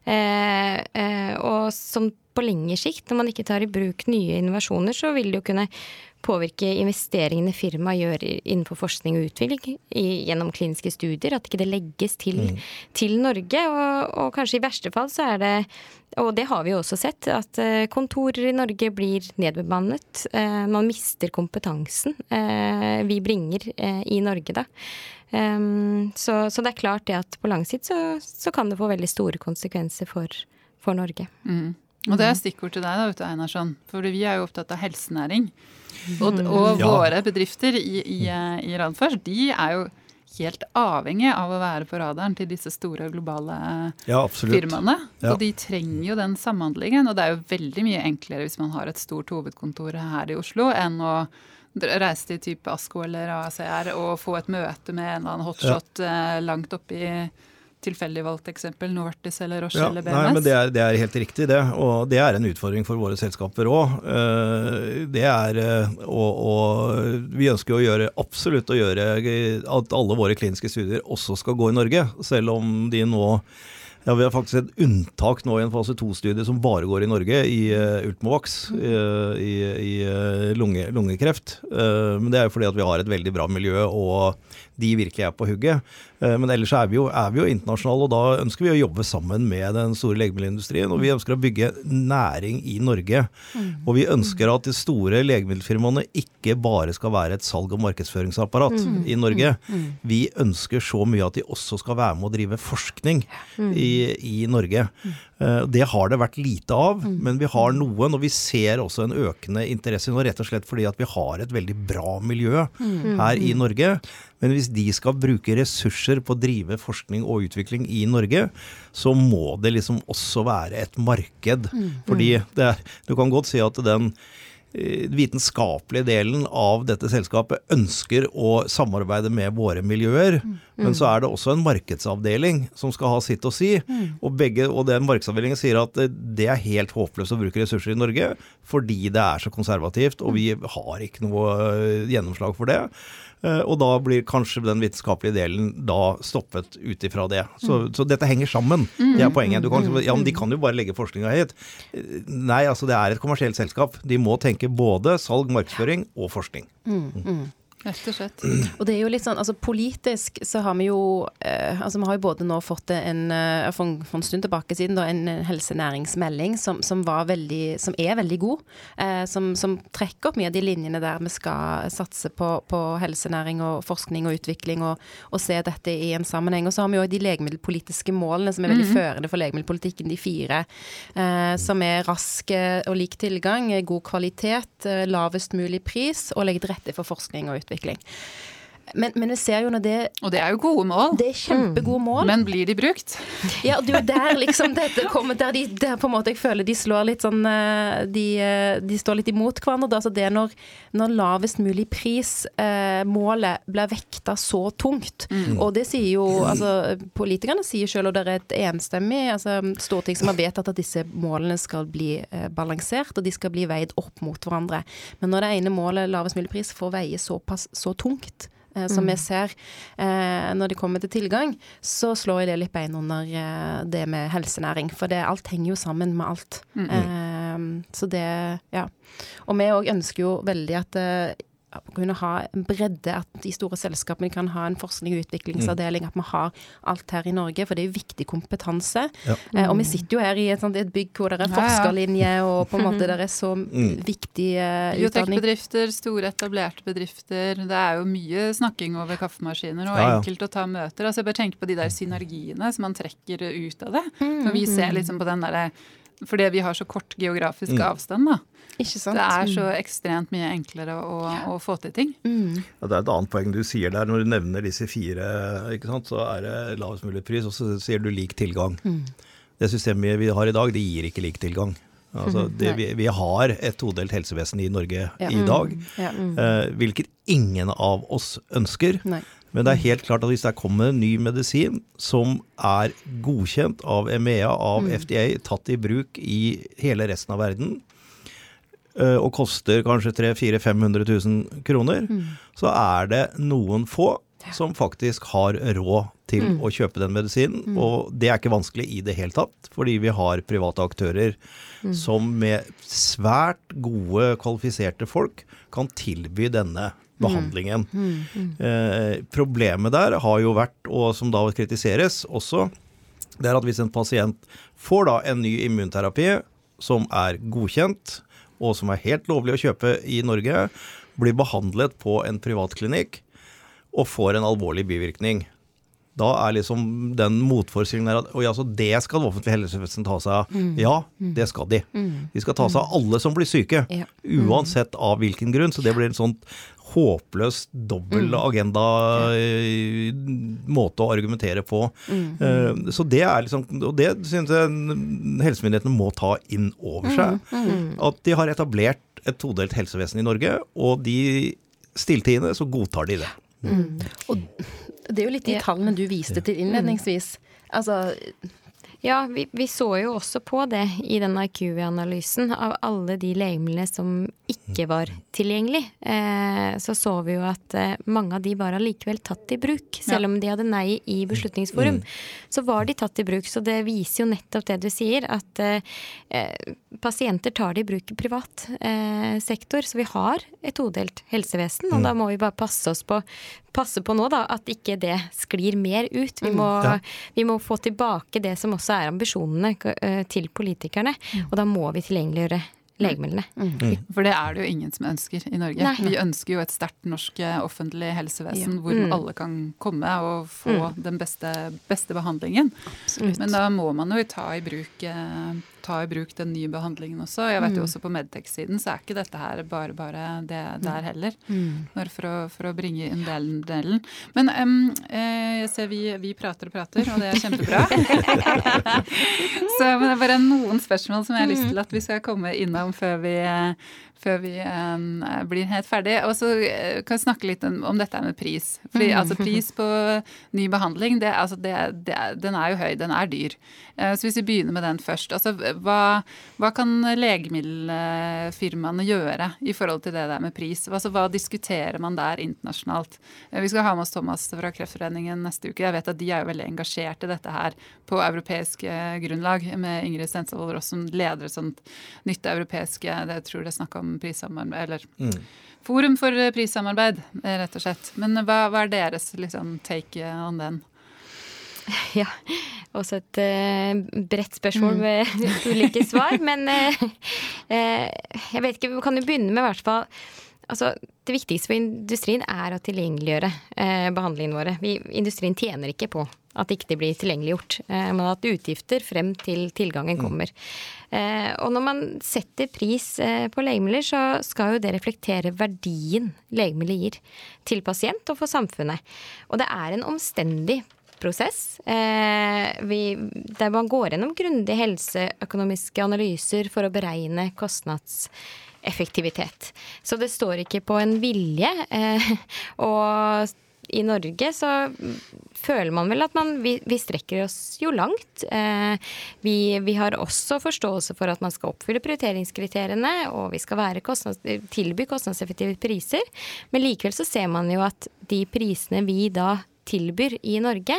Eh, eh, og som på lengre sikt, når man ikke tar i bruk nye innovasjoner, så vil det jo kunne påvirke investeringene firmaet gjør innenfor forskning og utvikling gjennom kliniske studier. At ikke det legges til, mm. til Norge. Og, og, kanskje i verste fall så er det, og det har vi jo også sett, at eh, kontorer i Norge blir nedbemannet. Eh, man mister kompetansen eh, vi bringer i Norge, da. Ehm, så, så, det er klart det at på lang sikt så, så kan det få veldig store konsekvenser for, for Norge. Mm. Og det er stikkord til deg, da, Einarsson. For vi er jo opptatt av helsenæring. Og, og ja. våre bedrifter i, i, i Radfors, de er jo helt avhengig av å være på radaren til disse store globale ja, firmaene. Ja. Og de trenger jo den samhandlingen. Og det er jo veldig mye enklere hvis man har et stort hovedkontor her i Oslo, enn å reise til type ASKO eller ACR og få et møte med en eller annen hotshot ja. Eh, langt oppi tilfeldig valgt eksempel, Novartis eller Roche ja, eller BMS? Nei, men det er, det er, helt riktig, det. Og det er en utfordring for våre selskaper òg. Eh, det er og, eh, og, vi ønsker å gjøre absolutt å gjøre at alle våre kliniske studier også skal gå i Norge, selv om de nå ja, Vi har faktisk et unntak nå i en fase to-studie som bare går i Norge, i uh, Ultimovax, i, i, i uh, lunge, lungekreft. Uh, men det er jo fordi at vi har et veldig bra miljø, og de virkelig er på hugget. Eh, men ellers er vi, jo, er vi jo internasjonale, og da ønsker vi å jobbe sammen med den store legemiddelindustrien. Og vi ønsker å bygge næring i Norge. Mm. Og vi ønsker at de store legemiddelfirmaene ikke bare skal være et salg- og markedsføringsapparat mm. i Norge. Mm. Vi ønsker så mye at de også skal være med å drive forskning i, i Norge. Eh, det har det vært lite av, men vi har noen. Og vi ser også en økende interesse nå, rett og slett fordi at vi har et veldig bra miljø her i Norge. Men hvis de skal bruke ressurser på å drive forskning og utvikling i Norge, så må det liksom også være et marked. Mm. Fordi det, du kan godt si at den vitenskapelige delen av dette selskapet ønsker å samarbeide med våre miljøer. Mm. Men så er det også en markedsavdeling som skal ha sitt å si. Og, begge, og den markedsavdelingen sier at det, det er helt håpløst å bruke ressurser i Norge fordi det er så konservativt, og vi har ikke noe øh, gjennomslag for det. Eh, Og da blir kanskje den vitenskapelige delen da stoppet ut ifra det. Så, så dette henger sammen. Det er poenget. Du kan, liksom- ja, men de kan jo bare legge forskninga hit. Nei, altså det er et kommersielt selskap. De må tenke både salg, markedsføring og forskning. Rett og slett. Og det er jo litt sånn, altså Politisk så har vi jo eh, altså Vi har jo både nå fått en eh, for, en- for en stund tilbake siden da, en helsenæringsmelding som, som, var veldig, som er veldig god. Eh, som, som trekker opp mye av de linjene der vi skal satse på, på helsenæring og forskning og utvikling og, og se dette i en sammenheng. Og så har vi jo de legemiddelpolitiske målene som er veldig førende for legemiddelpolitikken, de fire. Eh, som er rask eh, og lik tilgang, eh, god kvalitet, lavest mulig pris og legge til rette for forskning og utvikling utvikling. Men, men vi ser jo når det Og det er jo gode mål. Det er kjempegode mål. Men blir de brukt? Ja, det er jo der liksom dette kommer Der, de, der på en måte jeg føler de slår litt sånn eh, De, eh, de står litt imot hverandre. Da. Så det er når, når lavest mulig pris-målet blir vekta så tungt. Og det sier jo altså Politikerne sier selv, og det er et enstemmig altså, storting som har vedtatt at disse målene skal bli eh, balansert, og de skal bli veid opp mot hverandre. Men når det ene målet, lavest mulig pris, får veie såpass så tungt eh, som vi ser eh, når det kommer til tilgang, så slår jeg det litt bein under eh, det med helsenæring. For det, alt henger jo sammen med alt. Eh, så det Ja. Og vi òg ønsker jo veldig at eh, kunne ha en bredde, at de store selskapene kan ha en forskning- og utviklingsavdeling, at vi har alt her i Norge, for det er jo viktig kompetanse. Ja. Eh, og vi sitter jo her i et, sånt, et bygg hvor det er forskerlinje, og på en måte det er så viktig eh, utdanning. Biotech-bedrifter, store etablerte bedrifter. Det er jo mye snakking over kaffemaskiner, og Ja, ja. enkelt å ta møter. Altså, jeg bare tenke på de der synergiene som man trekker ut av det. Når vi ser liksom på den derre fordi vi har så kort geografisk avstand, da. Ikke sant? Det er så ekstremt mye enklere å, å få til ting. Ja, det er et annet poeng du sier der. Når du nevner disse fire, ikke sant, så er det lavest mulig pris, og så sier du lik tilgang. Det systemet vi har i dag, det gir ikke lik tilgang. Altså, det, vi, vi har et todelt helsevesen i Norge Ja. i dag, Ja. eh, hvilket ingen av oss ønsker. Nei. Men det er helt klart at hvis det kommer ny medisin som er godkjent av EMEA, av FDA, tatt i bruk i hele resten av verden, og koster kanskje 300 000-500 000 kroner, så er det noen få som faktisk har råd til å kjøpe den medisinen. Og det er ikke vanskelig i det hele tatt, fordi vi har private aktører som med svært gode, kvalifiserte folk kan tilby denne behandlingen. Eh, problemet der har jo vært, og som da kritiseres også, det er at hvis en pasient får da en ny immunterapi som er godkjent, og som er helt lovlig å kjøpe i Norge, blir behandlet på en privatklinikk og får en alvorlig bivirkning. Da er liksom den motforestillingen der at og ja, så det skal det offentlige helsevesenet ta seg av. Ja, det skal de. De skal ta seg av alle som blir syke, Ja. uansett av hvilken grunn. Så det blir en sånn håpløs dobbel agenda eh, måte å argumentere på. Eh, Så det er liksom Og det synes jeg helsemyndighetene må ta inn over seg. At de har etablert et todelt helsevesen i Norge, og de stilltiende så godtar de det. Og det er jo litt de Ja. tallene du viste til innledningsvis. Altså, Ja, vi, vi så jo også på det i den IQ-analysen. Av alle de legemene som ikke var tilgjengelig, eh, så så vi jo at eh, mange av de var allikevel tatt i bruk. Selv Ja. om de hadde nei i Beslutningsforum, så var de tatt i bruk. Så det viser jo nettopp det du sier, at eh, eh, pasienter tar det i bruk i privat eh, sektor. Så vi har et todelt helsevesen, og da må vi bare passe oss på passe på nå da, at ikke det sklir mer ut. Vi må, Ja. vi må få tilbake det som også er ambisjonene eh, til politikerne. Og da må vi tilgjengeliggjøre legemidlene. For det er det jo ingen som ønsker i Norge. Nei. Vi ønsker jo et sterkt norsk eh, offentlig helsevesen Ja. hvor Mm. alle kan komme og få den beste, beste behandlingen. Absolutt. Men da må man jo ta i bruk, eh, ta i bruk den nye behandlingen også. Jeg vet jo også på Medtech-siden så er ikke dette her bare bare det der heller. Bare for å, for å bringe inn delen. delen. Men um, eh, jeg ser vi, vi prater og prater, og det er kjempebra. så men det er bare noen spørsmål som jeg har lyst til at vi skal komme innom før vi, før vi um, blir helt ferdig. Og så kan vi snakke litt om, om dette med pris. Fordi mm. altså, pris på ny behandling, det, altså, det, det, den er jo høy, den er dyr. Så hvis vi begynner med den først. Altså, hva, hva kan legemiddelfirmaene gjøre i forhold til det der med pris? Altså, hva diskuterer man der internasjonalt? Vi skal ha med oss Thomas fra Kreftforeningen neste uke. Jeg vet at de er jo veldig engasjert i dette her på europeisk grunnlag, med Ingrid Stensvold Ross som leder et sånt nytt europeisk Jeg tror det er snakk om prissamarbeid, eller mm. Forum for prissamarbeid, rett og slett. Men hva, hva er deres liksom, take on den? Ja, også et uh, bredt spørsmål mm. med ulike svar. Men uh, uh, jeg vet ikke, vi kan jo begynne med i hvert fall Altså, det viktigste for industrien er å tilgjengeliggjøre eh, behandlingene våre. Vi, industrien tjener ikke på at ikke det blir tilgjengeliggjort. Eh, men at utgifter frem til tilgangen mm. kommer. Eh, og når man setter pris eh, på legemidler, så skal jo det reflektere verdien legemidler gir til pasient og for samfunnet. Og det er en omstendig prosess. Vi, der man går gjennom grundige helseøkonomiske analyser for å beregne kostnadseffektivitet. Så det står ikke på en vilje. Og i Norge så føler man vel at man, vi, vi strekker oss jo langt. Eh, vi, vi, har også forståelse for at man skal oppfylle prioriteringskriteriene, og vi skal kostnads, tilby kostnadseffektive priser. Men likevel så ser man jo at de prisene vi da tilbyr i Norge,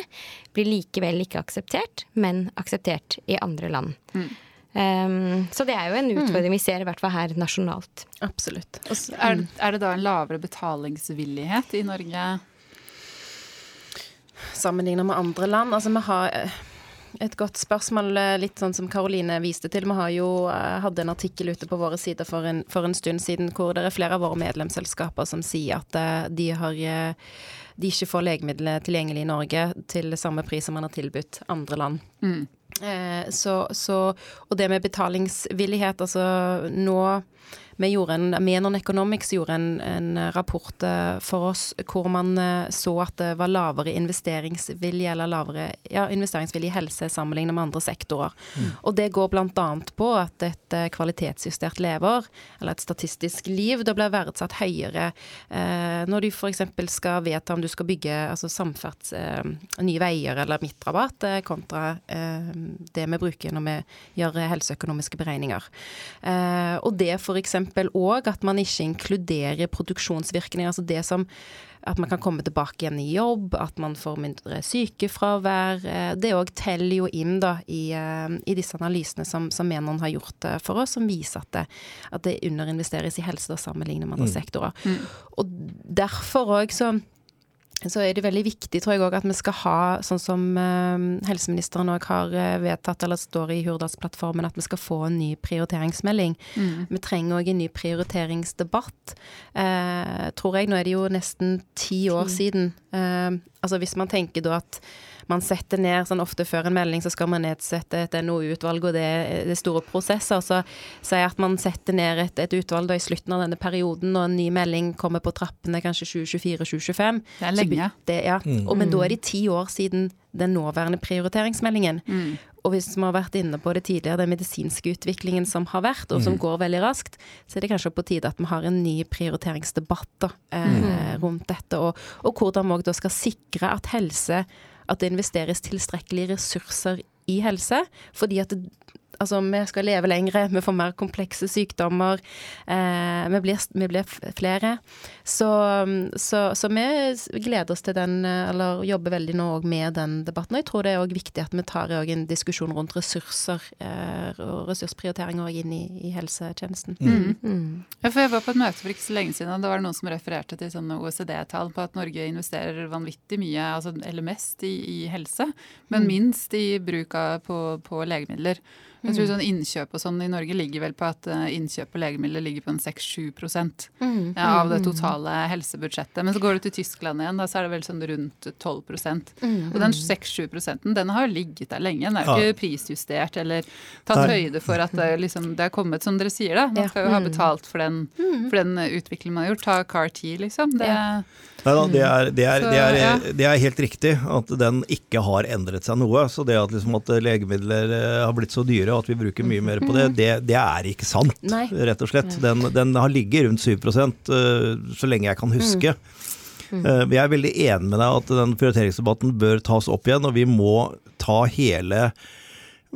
blir likevel ikke akseptert, men akseptert i andre land. Mm. Um, så det er jo en utfordring mm. vi ser, i hvert fall her nasjonalt. Absolutt. Er, er, det da en lavere betalingsvillighet i Norge? Sammenlignet med andre land. Altså, vi har eh, et godt spørsmål, eh, litt sånn som Karoline viste til. Vi har jo eh, hadde en artikkel ute på våre sider for en, for en, stund siden hvor det er flere av våre medlemsselskaper som sier at de, har, de ikke får legemidler tilgjengelig i Norge til samme pris som man har tilbudt andre land. Mm. Så, så, og det med betalingsvillighet, altså nå vi gjorde en, Menon Economics gjorde en, en, rapport eh, for oss hvor man eh, så at det var lavere investeringsvilje eller lavere ja, investeringsvilje i helse sammenlignet med andre sektorer. Mm. Og det går bl.a. på at et eh, kvalitetsjustert lever, eller et statistisk liv, da blir verdsatt høyere eh, når du f.eks. skal vedta om du skal bygge altså samferds, eh, nye veier eller midtrabatt, eh, kontra det vi bruker når vi gjør helseøkonomiske beregninger. og det f.eks òg at man ikke inkluderer produksjonsvirkninger. Altså det som at man kan komme tilbake igjen i jobb, at man får mindre sykefravær. Eh, det òg teller jo inn da i, eh, i disse analysene som, som Menon har gjort eh, for oss, som viser at det, at det underinvesteres i helse da, sammenlignet med andre mm. sektorer. Mm. Og derfor òg så så er det veldig viktig, tror jeg også, at vi skal ha, sånn som eh, helseministeren òg har eh, vedtatt, eller står i Hurdalsplattformen, at vi skal få en ny prioriteringsmelding. Mm. Vi trenger òg en ny prioriteringsdebatt, eh, tror jeg. Nå er det jo nesten ti år siden. Eh, altså hvis man tenker da at man setter ned sånn ofte før en melding, så skal man nedsette et NOU-utvalg, og det, er store prosesser. Så sier jeg at man setter ned et, et utvalg da i slutten av denne perioden, og en ny melding kommer på trappene kanskje 2024-2025. Det er lenge. Det, ja. mm. og, men da er det ti år siden den nåværende prioriteringsmeldingen. Mm. Og hvis vi har vært inne på det tidligere, den medisinske utviklingen som har vært, og som mm. går veldig raskt, så er det kanskje på tide at vi har en ny prioriteringsdebatt da, eh, mm. rundt dette. Og, og hvordan vi òg skal sikre at helse at det investeres tilstrekkelige ressurser i helse. Fordi at det, Altså, vi skal leve lengre, vi får mer komplekse sykdommer. Eh, vi, blir, vi, blir, flere. Så, så, så, vi gleder oss til den, eller jobber veldig nå med den debatten. Og jeg tror det er òg viktig at vi tar en diskusjon rundt ressurser eh, og ressursprioritering òg inn i, i helsetjenesten. Mm. Mm. Ja, for jeg var på et møte for ikke så lenge siden, og det var noen som refererte til sånne OECD-tall på at Norge investerer vanvittig mye, altså, eller mest, i, i helse, men mm. minst i bruk av på, på legemidler. Jeg tror mm. sånn Innkjøp og sånn i Norge ligger vel på at eh, innkjøp på legemidler ligger på en 6-7 mm. av det mm. totale helsebudsjettet. Men så går du til Tyskland igjen, da så er det vel sånn rundt 12 mm. Og den 6-7 den har ligget der lenge. Den er jo ikke prisjustert eller tatt høyde for at det, liksom, det er kommet, som dere sier, da. Man skal jo ha betalt for den, for den utviklingen man har gjort. Ta CAR-T, liksom. Det, Nei da, det er, det, er, det, er, det er, helt riktig at den ikke har endret seg noe. Så det at, liksom, at legemidler eh, har blitt så dyre at vi bruker mye mer på det, det, det er ikke sant, Nei. rett og slett. Den, den har ligget rundt 7 eh, så lenge jeg kan huske. Eh, Jeg er veldig enig med deg at den prioriteringsdebatten bør tas opp igjen, og vi må ta hele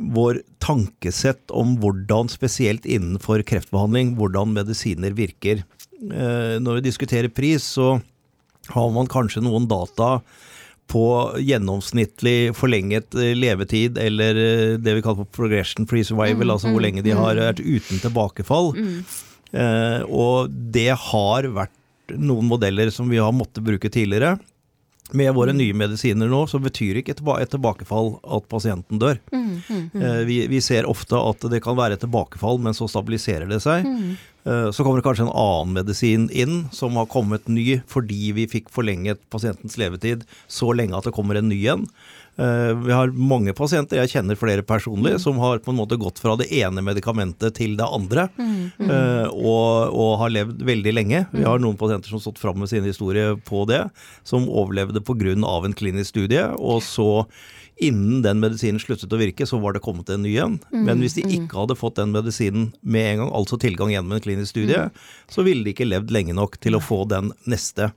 vår tankesett om hvordan, spesielt innenfor kreftbehandling, hvordan medisiner virker. Eh, Når vi diskuterer pris, så har man kanskje noen data på gjennomsnittlig forlenget eh, levetid, eller eh, det vi kaller for progression free survival, altså hvor lenge de har vært uten tilbakefall. Eh, og det har vært noen modeller som vi har måttet bruke tidligere. Med våre nye medisiner nå, så betyr ikke et tilbakefall at pasienten dør. Eh, Vi, vi ser ofte at det kan være et tilbakefall, men så stabiliserer det seg. Eh, Så kommer det kanskje en annen medisin inn som har kommet ny fordi vi fikk forlenget pasientens levetid så lenge at det kommer en ny en. Eh, Vi har mange pasienter, jeg kjenner flere personlig, som har på en måte gått fra det ene medikamentet til det andre, mm. og, og har levd veldig lenge. Vi har noen pasienter som har stått fram med sin historie på det, som overlevde pga. en klinisk studie, og så Innen den medisinen sluttet å virke, så var det kommet en ny en. Men hvis de ikke hadde fått den medisinen med en gang, altså tilgang gjennom en klinisk studie, så ville de ikke levd lenge nok til å få den neste.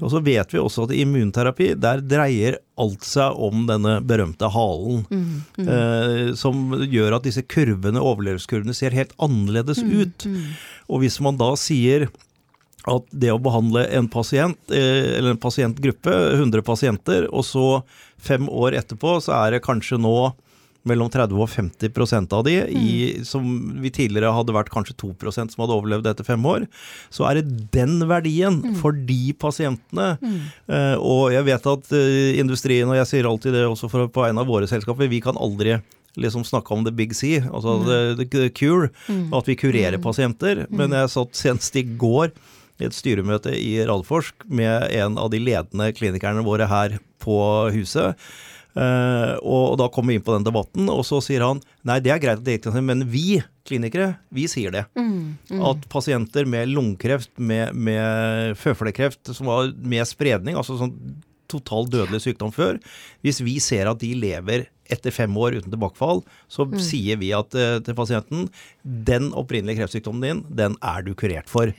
Og så vet vi også at i immunterapi, der dreier alt seg om denne berømte halen. Eh, som gjør at disse kurvene, overlevelseskurvene ser helt annerledes ut. Og hvis man da sier at det å behandle en pasient, eh, eller en pasientgruppe, 100 pasienter, og så fem år etterpå, så er det kanskje nå mellom 30 og 50% av de, i, som vi tidligere hadde vært kanskje 2% som hadde overlevd etter fem år, så er det den verdien for de pasientene. Eh, og jeg vet at eh, industrien, og jeg sier alltid det også for, på en av våre selskaper, vi kan aldri liksom snakke om the big C, altså the, the cure, at vi kurerer pasienter. Men jeg satt senest i går i et styremøte i Radforsk med en av de ledende klinikerne våre her på huset. Uh, og da kom vi inn på den debatten, og så sier han nei, det er greit, at det er men vi klinikere, vi sier det. At pasienter med lungekreft, med, med føflekkreft, som var med spredning, altså sånn total dødelig sykdom før, hvis vi ser at de lever etter fem år uten tilbakefall, så sier vi at, eh, til pasienten den opprinnelige kreftsykdommen din, den er du kurert for.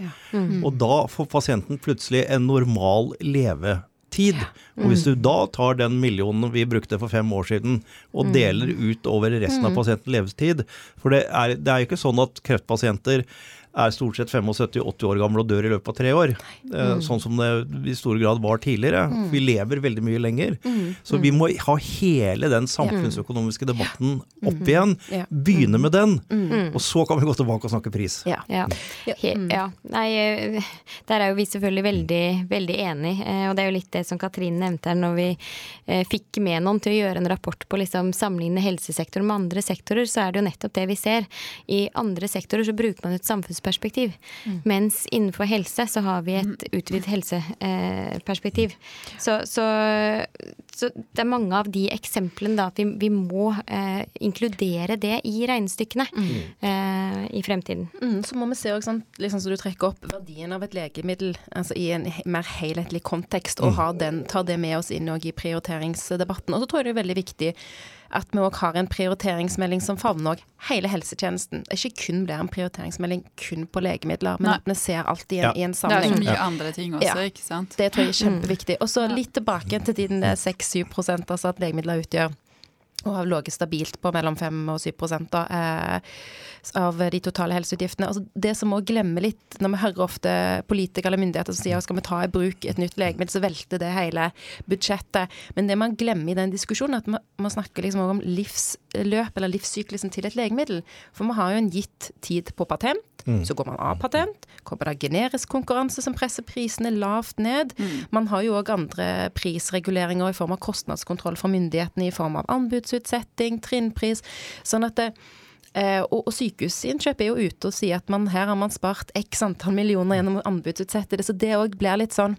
Og da får pasienten plutselig en normal levetid. Og hvis du da tar den millionen vi brukte for fem år siden, og deler ut over resten av pasientens levetid For det er, det er jo ikke sånn at kreftpasienter er stort sett 75-80 år gamle og dør i løpet av tre år. Mm. Sånn som det i stor grad var tidligere. Vi lever veldig mye lenger. Så vi må ha hele den samfunnsøkonomiske debatten opp igjen. Begynne med den, og så kan vi gå tilbake og snakke pris. Ja. Ja. Ja. Nei, eh, der er jo vi selvfølgelig veldig, veldig enig. eh, Og det er jo litt det som Katrine nevnte her, når vi eh, fikk Menon til å gjøre en rapport på liksom sammenligne helsesektoren med andre sektorer, så er det jo nettopp det vi ser. I andre sektorer så bruker man et samfunnsperspektiv. Mens innenfor helse så har vi et utvidet helseperspektiv. Så, så, så det er mange av de eksemplene da at vi, vi må eh, inkludere det i regnestykkene eh, i fremtiden. Mm, så må vi se også, liksom så du trekker opp verdien av et legemiddel altså i en mer helhetlig kontekst, og ha den, ta det med oss inn i prioriteringsdebatten. Og så tror jeg det er veldig viktig at vi òg har en prioriteringsmelding som favner hele helsetjenesten. Det ikke kun blir en prioriteringsmelding kun på legemidler, men Nei. at vi ser alt i en, Ja. i en Det er så mye mye andre ting også, Ja. ikke sant. Det tror jeg er kjempeviktig. Og så litt tilbake til tiden det er 6-7% altså at legemidler utgjør og har ligget stabilt på mellom 5 og 7 da, eh, av de totale helseutgiftene. Altså det som må glemme litt, når vi hører ofte politikere eller myndigheter som sier skal vi ta i bruk et nytt legemiddel, så velter det hele budsjettet. Men det man glemmer i den diskusjonen, er at man, man snakker liksom om livsløp eller livssyklusen til et legemiddel. For vi har jo en gitt tid på patent. Så går man av patent, kommer det generisk konkurranse som presser prisene lavt ned. Man har jo òg andre prisreguleringer i form av kostnadskontroll fra myndighetene i form av anbudsutsetting, trinnpris. Sånn at det, eh, og, og Sykehusinnkjøp er jo ute og sier at man, her har man spart x antall millioner gjennom å anbudsutsette det. Så det òg blir litt sånn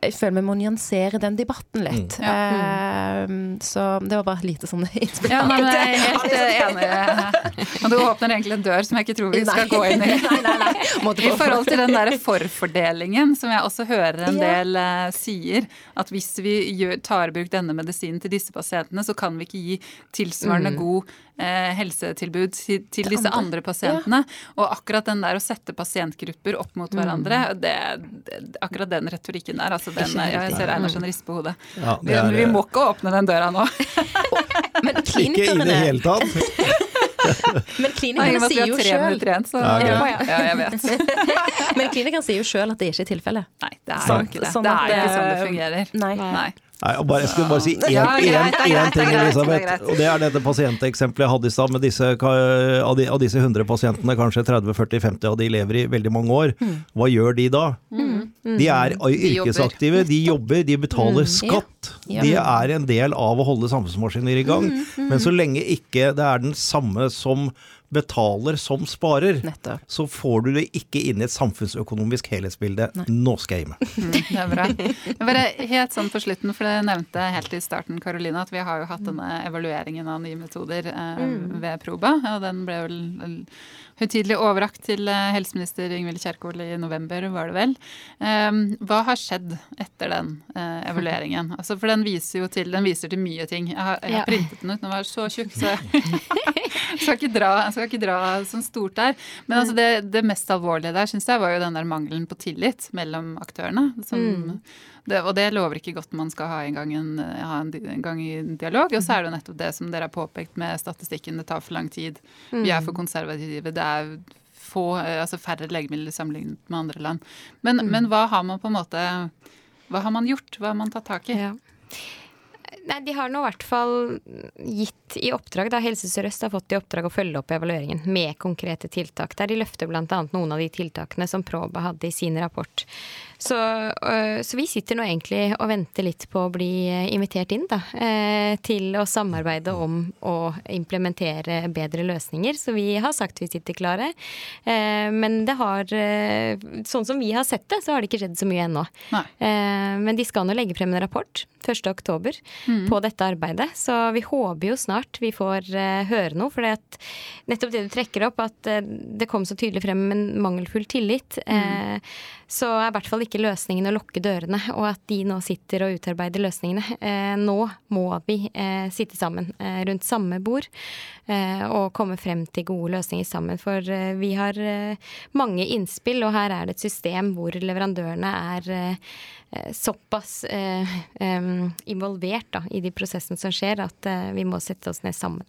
jeg føler vi må nyansere den debatten litt. Mm. Eh, så det var bare et lite sånn innspill. Ja, men jeg er helt eh, enig. Og du åpner egentlig en dør som jeg ikke tror vi skal Nei. gå inn i. Nei, nei, nei. I forhold til den der forfordelingen som jeg også hører en Ja. del eh, sier, at hvis vi gjør, tar i bruk denne medisinen til disse pasientene, så kan vi ikke gi tilsvarende god eh, helsetilbud til, til disse andre, andre. pasientene. Og akkurat den der å sette pasientgrupper opp mot hverandre, det, det, akkurat den retorikken der, altså den, ja, jeg ser Einarsen riste på hodet. Ja, det Vi, er, vi må ikke åpne den døra nå. Men Ikke i det hele tatt. men klinikerne sier jo selv sjøl igjen, så Ja, ja, jeg vet. Men klinikerne sier jo sjøl at det ikke er tilfellet. Nei, det er jo ikke det. sånn Det er jo ikke sånn det det- fungerer. Nei. Nei. Nei, og bare, jeg skulle bare si én ting, Elisabeth. Og det er dette pasienteksempelet jeg hadde i stad. med disse, Av, av disse 100 pasientene, kanskje 30-40-50 av de lever i veldig mange år. Hva gjør de da? De er yrkesaktive, de jobber, de betaler skatt. De er en del av å holde samfunnsmaskiner i gang. Men så lenge ikke det er den samme som betaler som sparer, Nettopp. så får du det ikke inn i et samfunnsøkonomisk helhetsbilde. Nå skal jeg gi meg. Mm, det er bra. Men Bare helt sånn på slutten, for det nevnte helt i starten, Karoline, at vi har jo hatt denne evalueringen av nye metoder eh, ved Proba. Og den ble vel høytidelig overrakt til eh, helseminister Ingvild Kjerkol i november, var det vel. Eh, hva har skjedd etter den eh, evalueringen? Altså, for den viser jo til, den viser til mye ting. Jeg har, jeg har printet den ut, den var så tjukk, så jeg skal ikke dra, skal ikke dra sånn stort der. Men altså det, det mest alvorlige der syns jeg var jo den der mangelen på tillit mellom aktørene. Som, det, og det lover ikke godt man skal ha en gang, en, ha en, en gang i en dialog. Og så er det jo nettopp det som dere har påpekt med statistikken, det tar for lang tid. Vi er for konservative. Det er få, eh, altså færre legemidler sammenlignet med andre land. Men, men hva har man på en måte Hva har man gjort? Hva har man tatt tak i? Ja. Nei, De har nå i hvert fall gitt i oppdrag, da Helse Sør-Øst har fått i oppdrag å følge opp evalueringen med konkrete tiltak. Der de løfter bl.a. noen av de tiltakene som Proba hadde i sin rapport. Så, øh, så vi sitter nå egentlig og venter litt på å bli eh, invitert inn da, eh, til å samarbeide om å implementere bedre løsninger. Så vi har sagt vi sitter klare. Men det har, sånn som vi har sett det, så har det ikke skjedd så mye ennå. Nei. Men de skal nå legge frem en rapport 1. oktober på dette arbeidet, så vi håper jo snart vi får uh, høre noe. For nettopp det du trekker opp, at uh, det kom så tydelig frem en mangelfull tillit, eh, så er i hvert fall ikke løsningen å lukke dørene, og at de nå sitter og utarbeider løsningene. Nå må vi sitte sammen rundt samme bord og komme frem til gode løsninger sammen. For vi har mange innspill, og her er det et system hvor leverandørene er såpass eh, involvert da, i de prosessene som skjer, at eh, vi må sette oss ned sammen.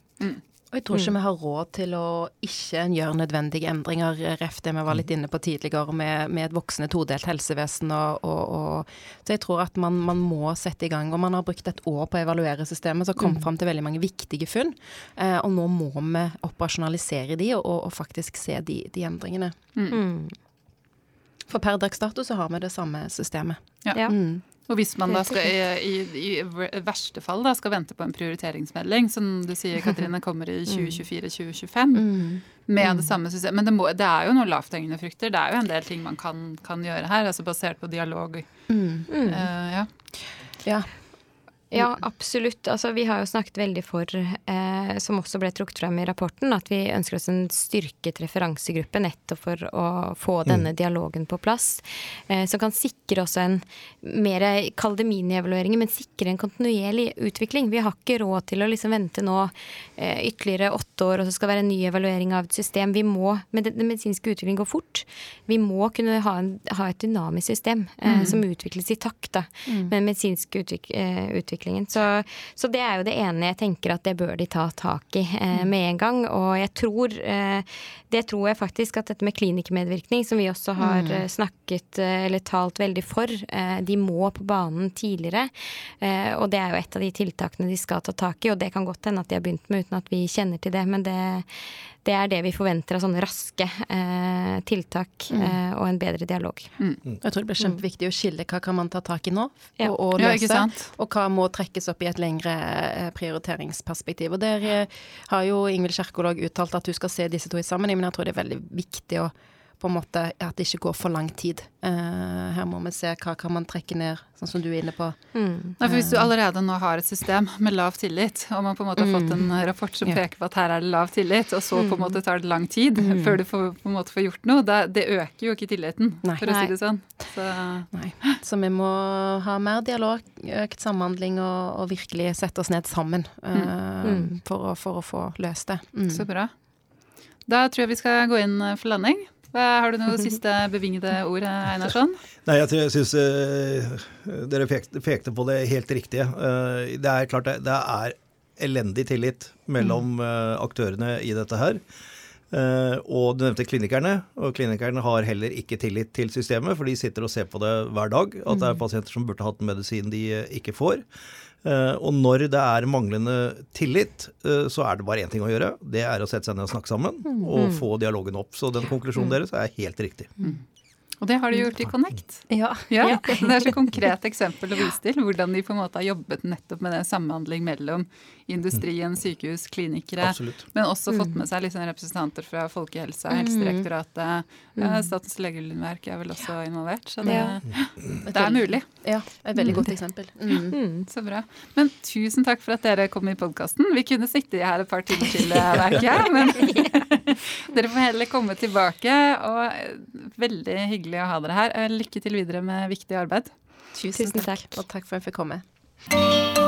Og jeg tror ikke vi har råd til å ikke gjøre nødvendige endringer, ref det vi var litt inne på tidligere, med, med et voksende todelt helsevesen. Og, og, og, så jeg tror at man, man må sette i gang. Og man har brukt et år på å evaluere systemet, som kom fram til veldig mange viktige funn. Eh, og nå må vi operasjonalisere de, og, og faktisk se de, de endringene. Mm. For per dags dato så har vi det samme systemet. Ja. Ja. Mm. Og hvis man da skal i, i, i verste fall da skal vente på en prioriteringsmelding, som du sier Katrine kommer i 2024-2025, med det samme systemet Men det, må, det er jo noen lavthengende frukter. Det er jo en del ting man kan, kan gjøre her, altså basert på dialog. Eh, ja. Ja. Ja, absolutt. Altså, vi har jo snakket veldig for, eh, som også ble trukket frem i rapporten, at vi ønsker oss en styrket referansegruppe nettopp for å få denne dialogen på plass. Eh, som kan sikre også en mer, kall det minievalueringer, men sikre en kontinuerlig utvikling. Vi har ikke råd til å liksom vente nå eh, ytterligere åtte år, og så skal det være en ny evaluering av et system. Vi må, med den medisinske utviklingen går fort. Vi må kunne ha, en, ha et dynamisk system eh, som utvikles i takt da, med den medisinske eh, utviklingen. Så, så det er jo det ene jeg tenker at det bør de ta tak i eh, med en gang. Og jeg tror eh, det tror jeg faktisk at dette med klinikermedvirkning, som vi også har mm. snakket eh, eller talt veldig for, eh, de må på banen tidligere. Eh, og det er jo et av de tiltakene de skal ta tak i, og det kan godt hende at de har begynt med uten at vi kjenner til det. Men det, det er det vi forventer av sånne raske eh, tiltak eh, og en bedre dialog. Jeg tror det blir kjempeviktig å skille hva kan man ta tak i nå, Ja. og, og løse, ja, og hva må trekkes opp i et lengre eh, prioriteringsperspektiv. Og der eh, har jo Ingvild Kjerkol òg uttalt at du skal se disse to i sammenheng, men jeg tror det er veldig viktig å på en måte at det ikke går for lang tid. Uh, her må vi se hva kan man trekke ned, sånn som du er inne på. Mm. Nei, for Hvis du allerede nå har et system med lav tillit, og man på en måte har fått en rapport som peker på at her er det lav tillit, og så på en måte tar det lang tid før du får, på en måte får gjort noe, det, det øker jo ikke tilliten, Nei. for å si det sånn. Så, Nei. Så vi må ha mer dialog, økt samhandling og, og virkelig sette oss ned sammen uh, Mm. For, å, for å få løst det. Mm. så bra. Da tror jeg vi skal gå inn for landing. Har du noe siste bevingede ord, Einarsson? Nei, jeg, tror- jeg syns dere pekte, pekte på det helt riktige. Uh, det er klart det, det er elendig tillit mellom uh, aktørene i dette her. Eh, og du nevnte klinikerne, og klinikerne har heller ikke tillit til systemet, for de sitter og ser på det hver dag, at det er pasienter som burde hatt medisin de eh, ikke får. Eh, og når det er manglende tillit, eh, så er det bare én ting å gjøre. Det er å sette seg ned og snakke sammen, og få dialogen opp. Så den konklusjonen deres er helt riktig. Og det har de gjort i Connect. Ja. Ja, Det er så konkret eksempel å vise til hvordan de på en måte har jobbet nettopp med den samhandling mellom industrien, sykehus, klinikere, Absolutt. men også fått med seg liksom representanter fra Folkehelsa, Helsedirektoratet, ja, Statens legemiddelverk er vel også involvert. Så det, Ja. det er mulig. Ja, et veldig godt eksempel. Mm. Mm. Så bra. Men tusen takk for at dere kom i podkasten. Vi kunne sitte her et par timer til, eh, merker jeg. Men dere får heller komme tilbake. Og veldig hyggelig å ha dere her. Eh, Lykke til videre med viktig arbeid. Tusen, Tusen takk. takk. Og takk for at jeg fikk komme.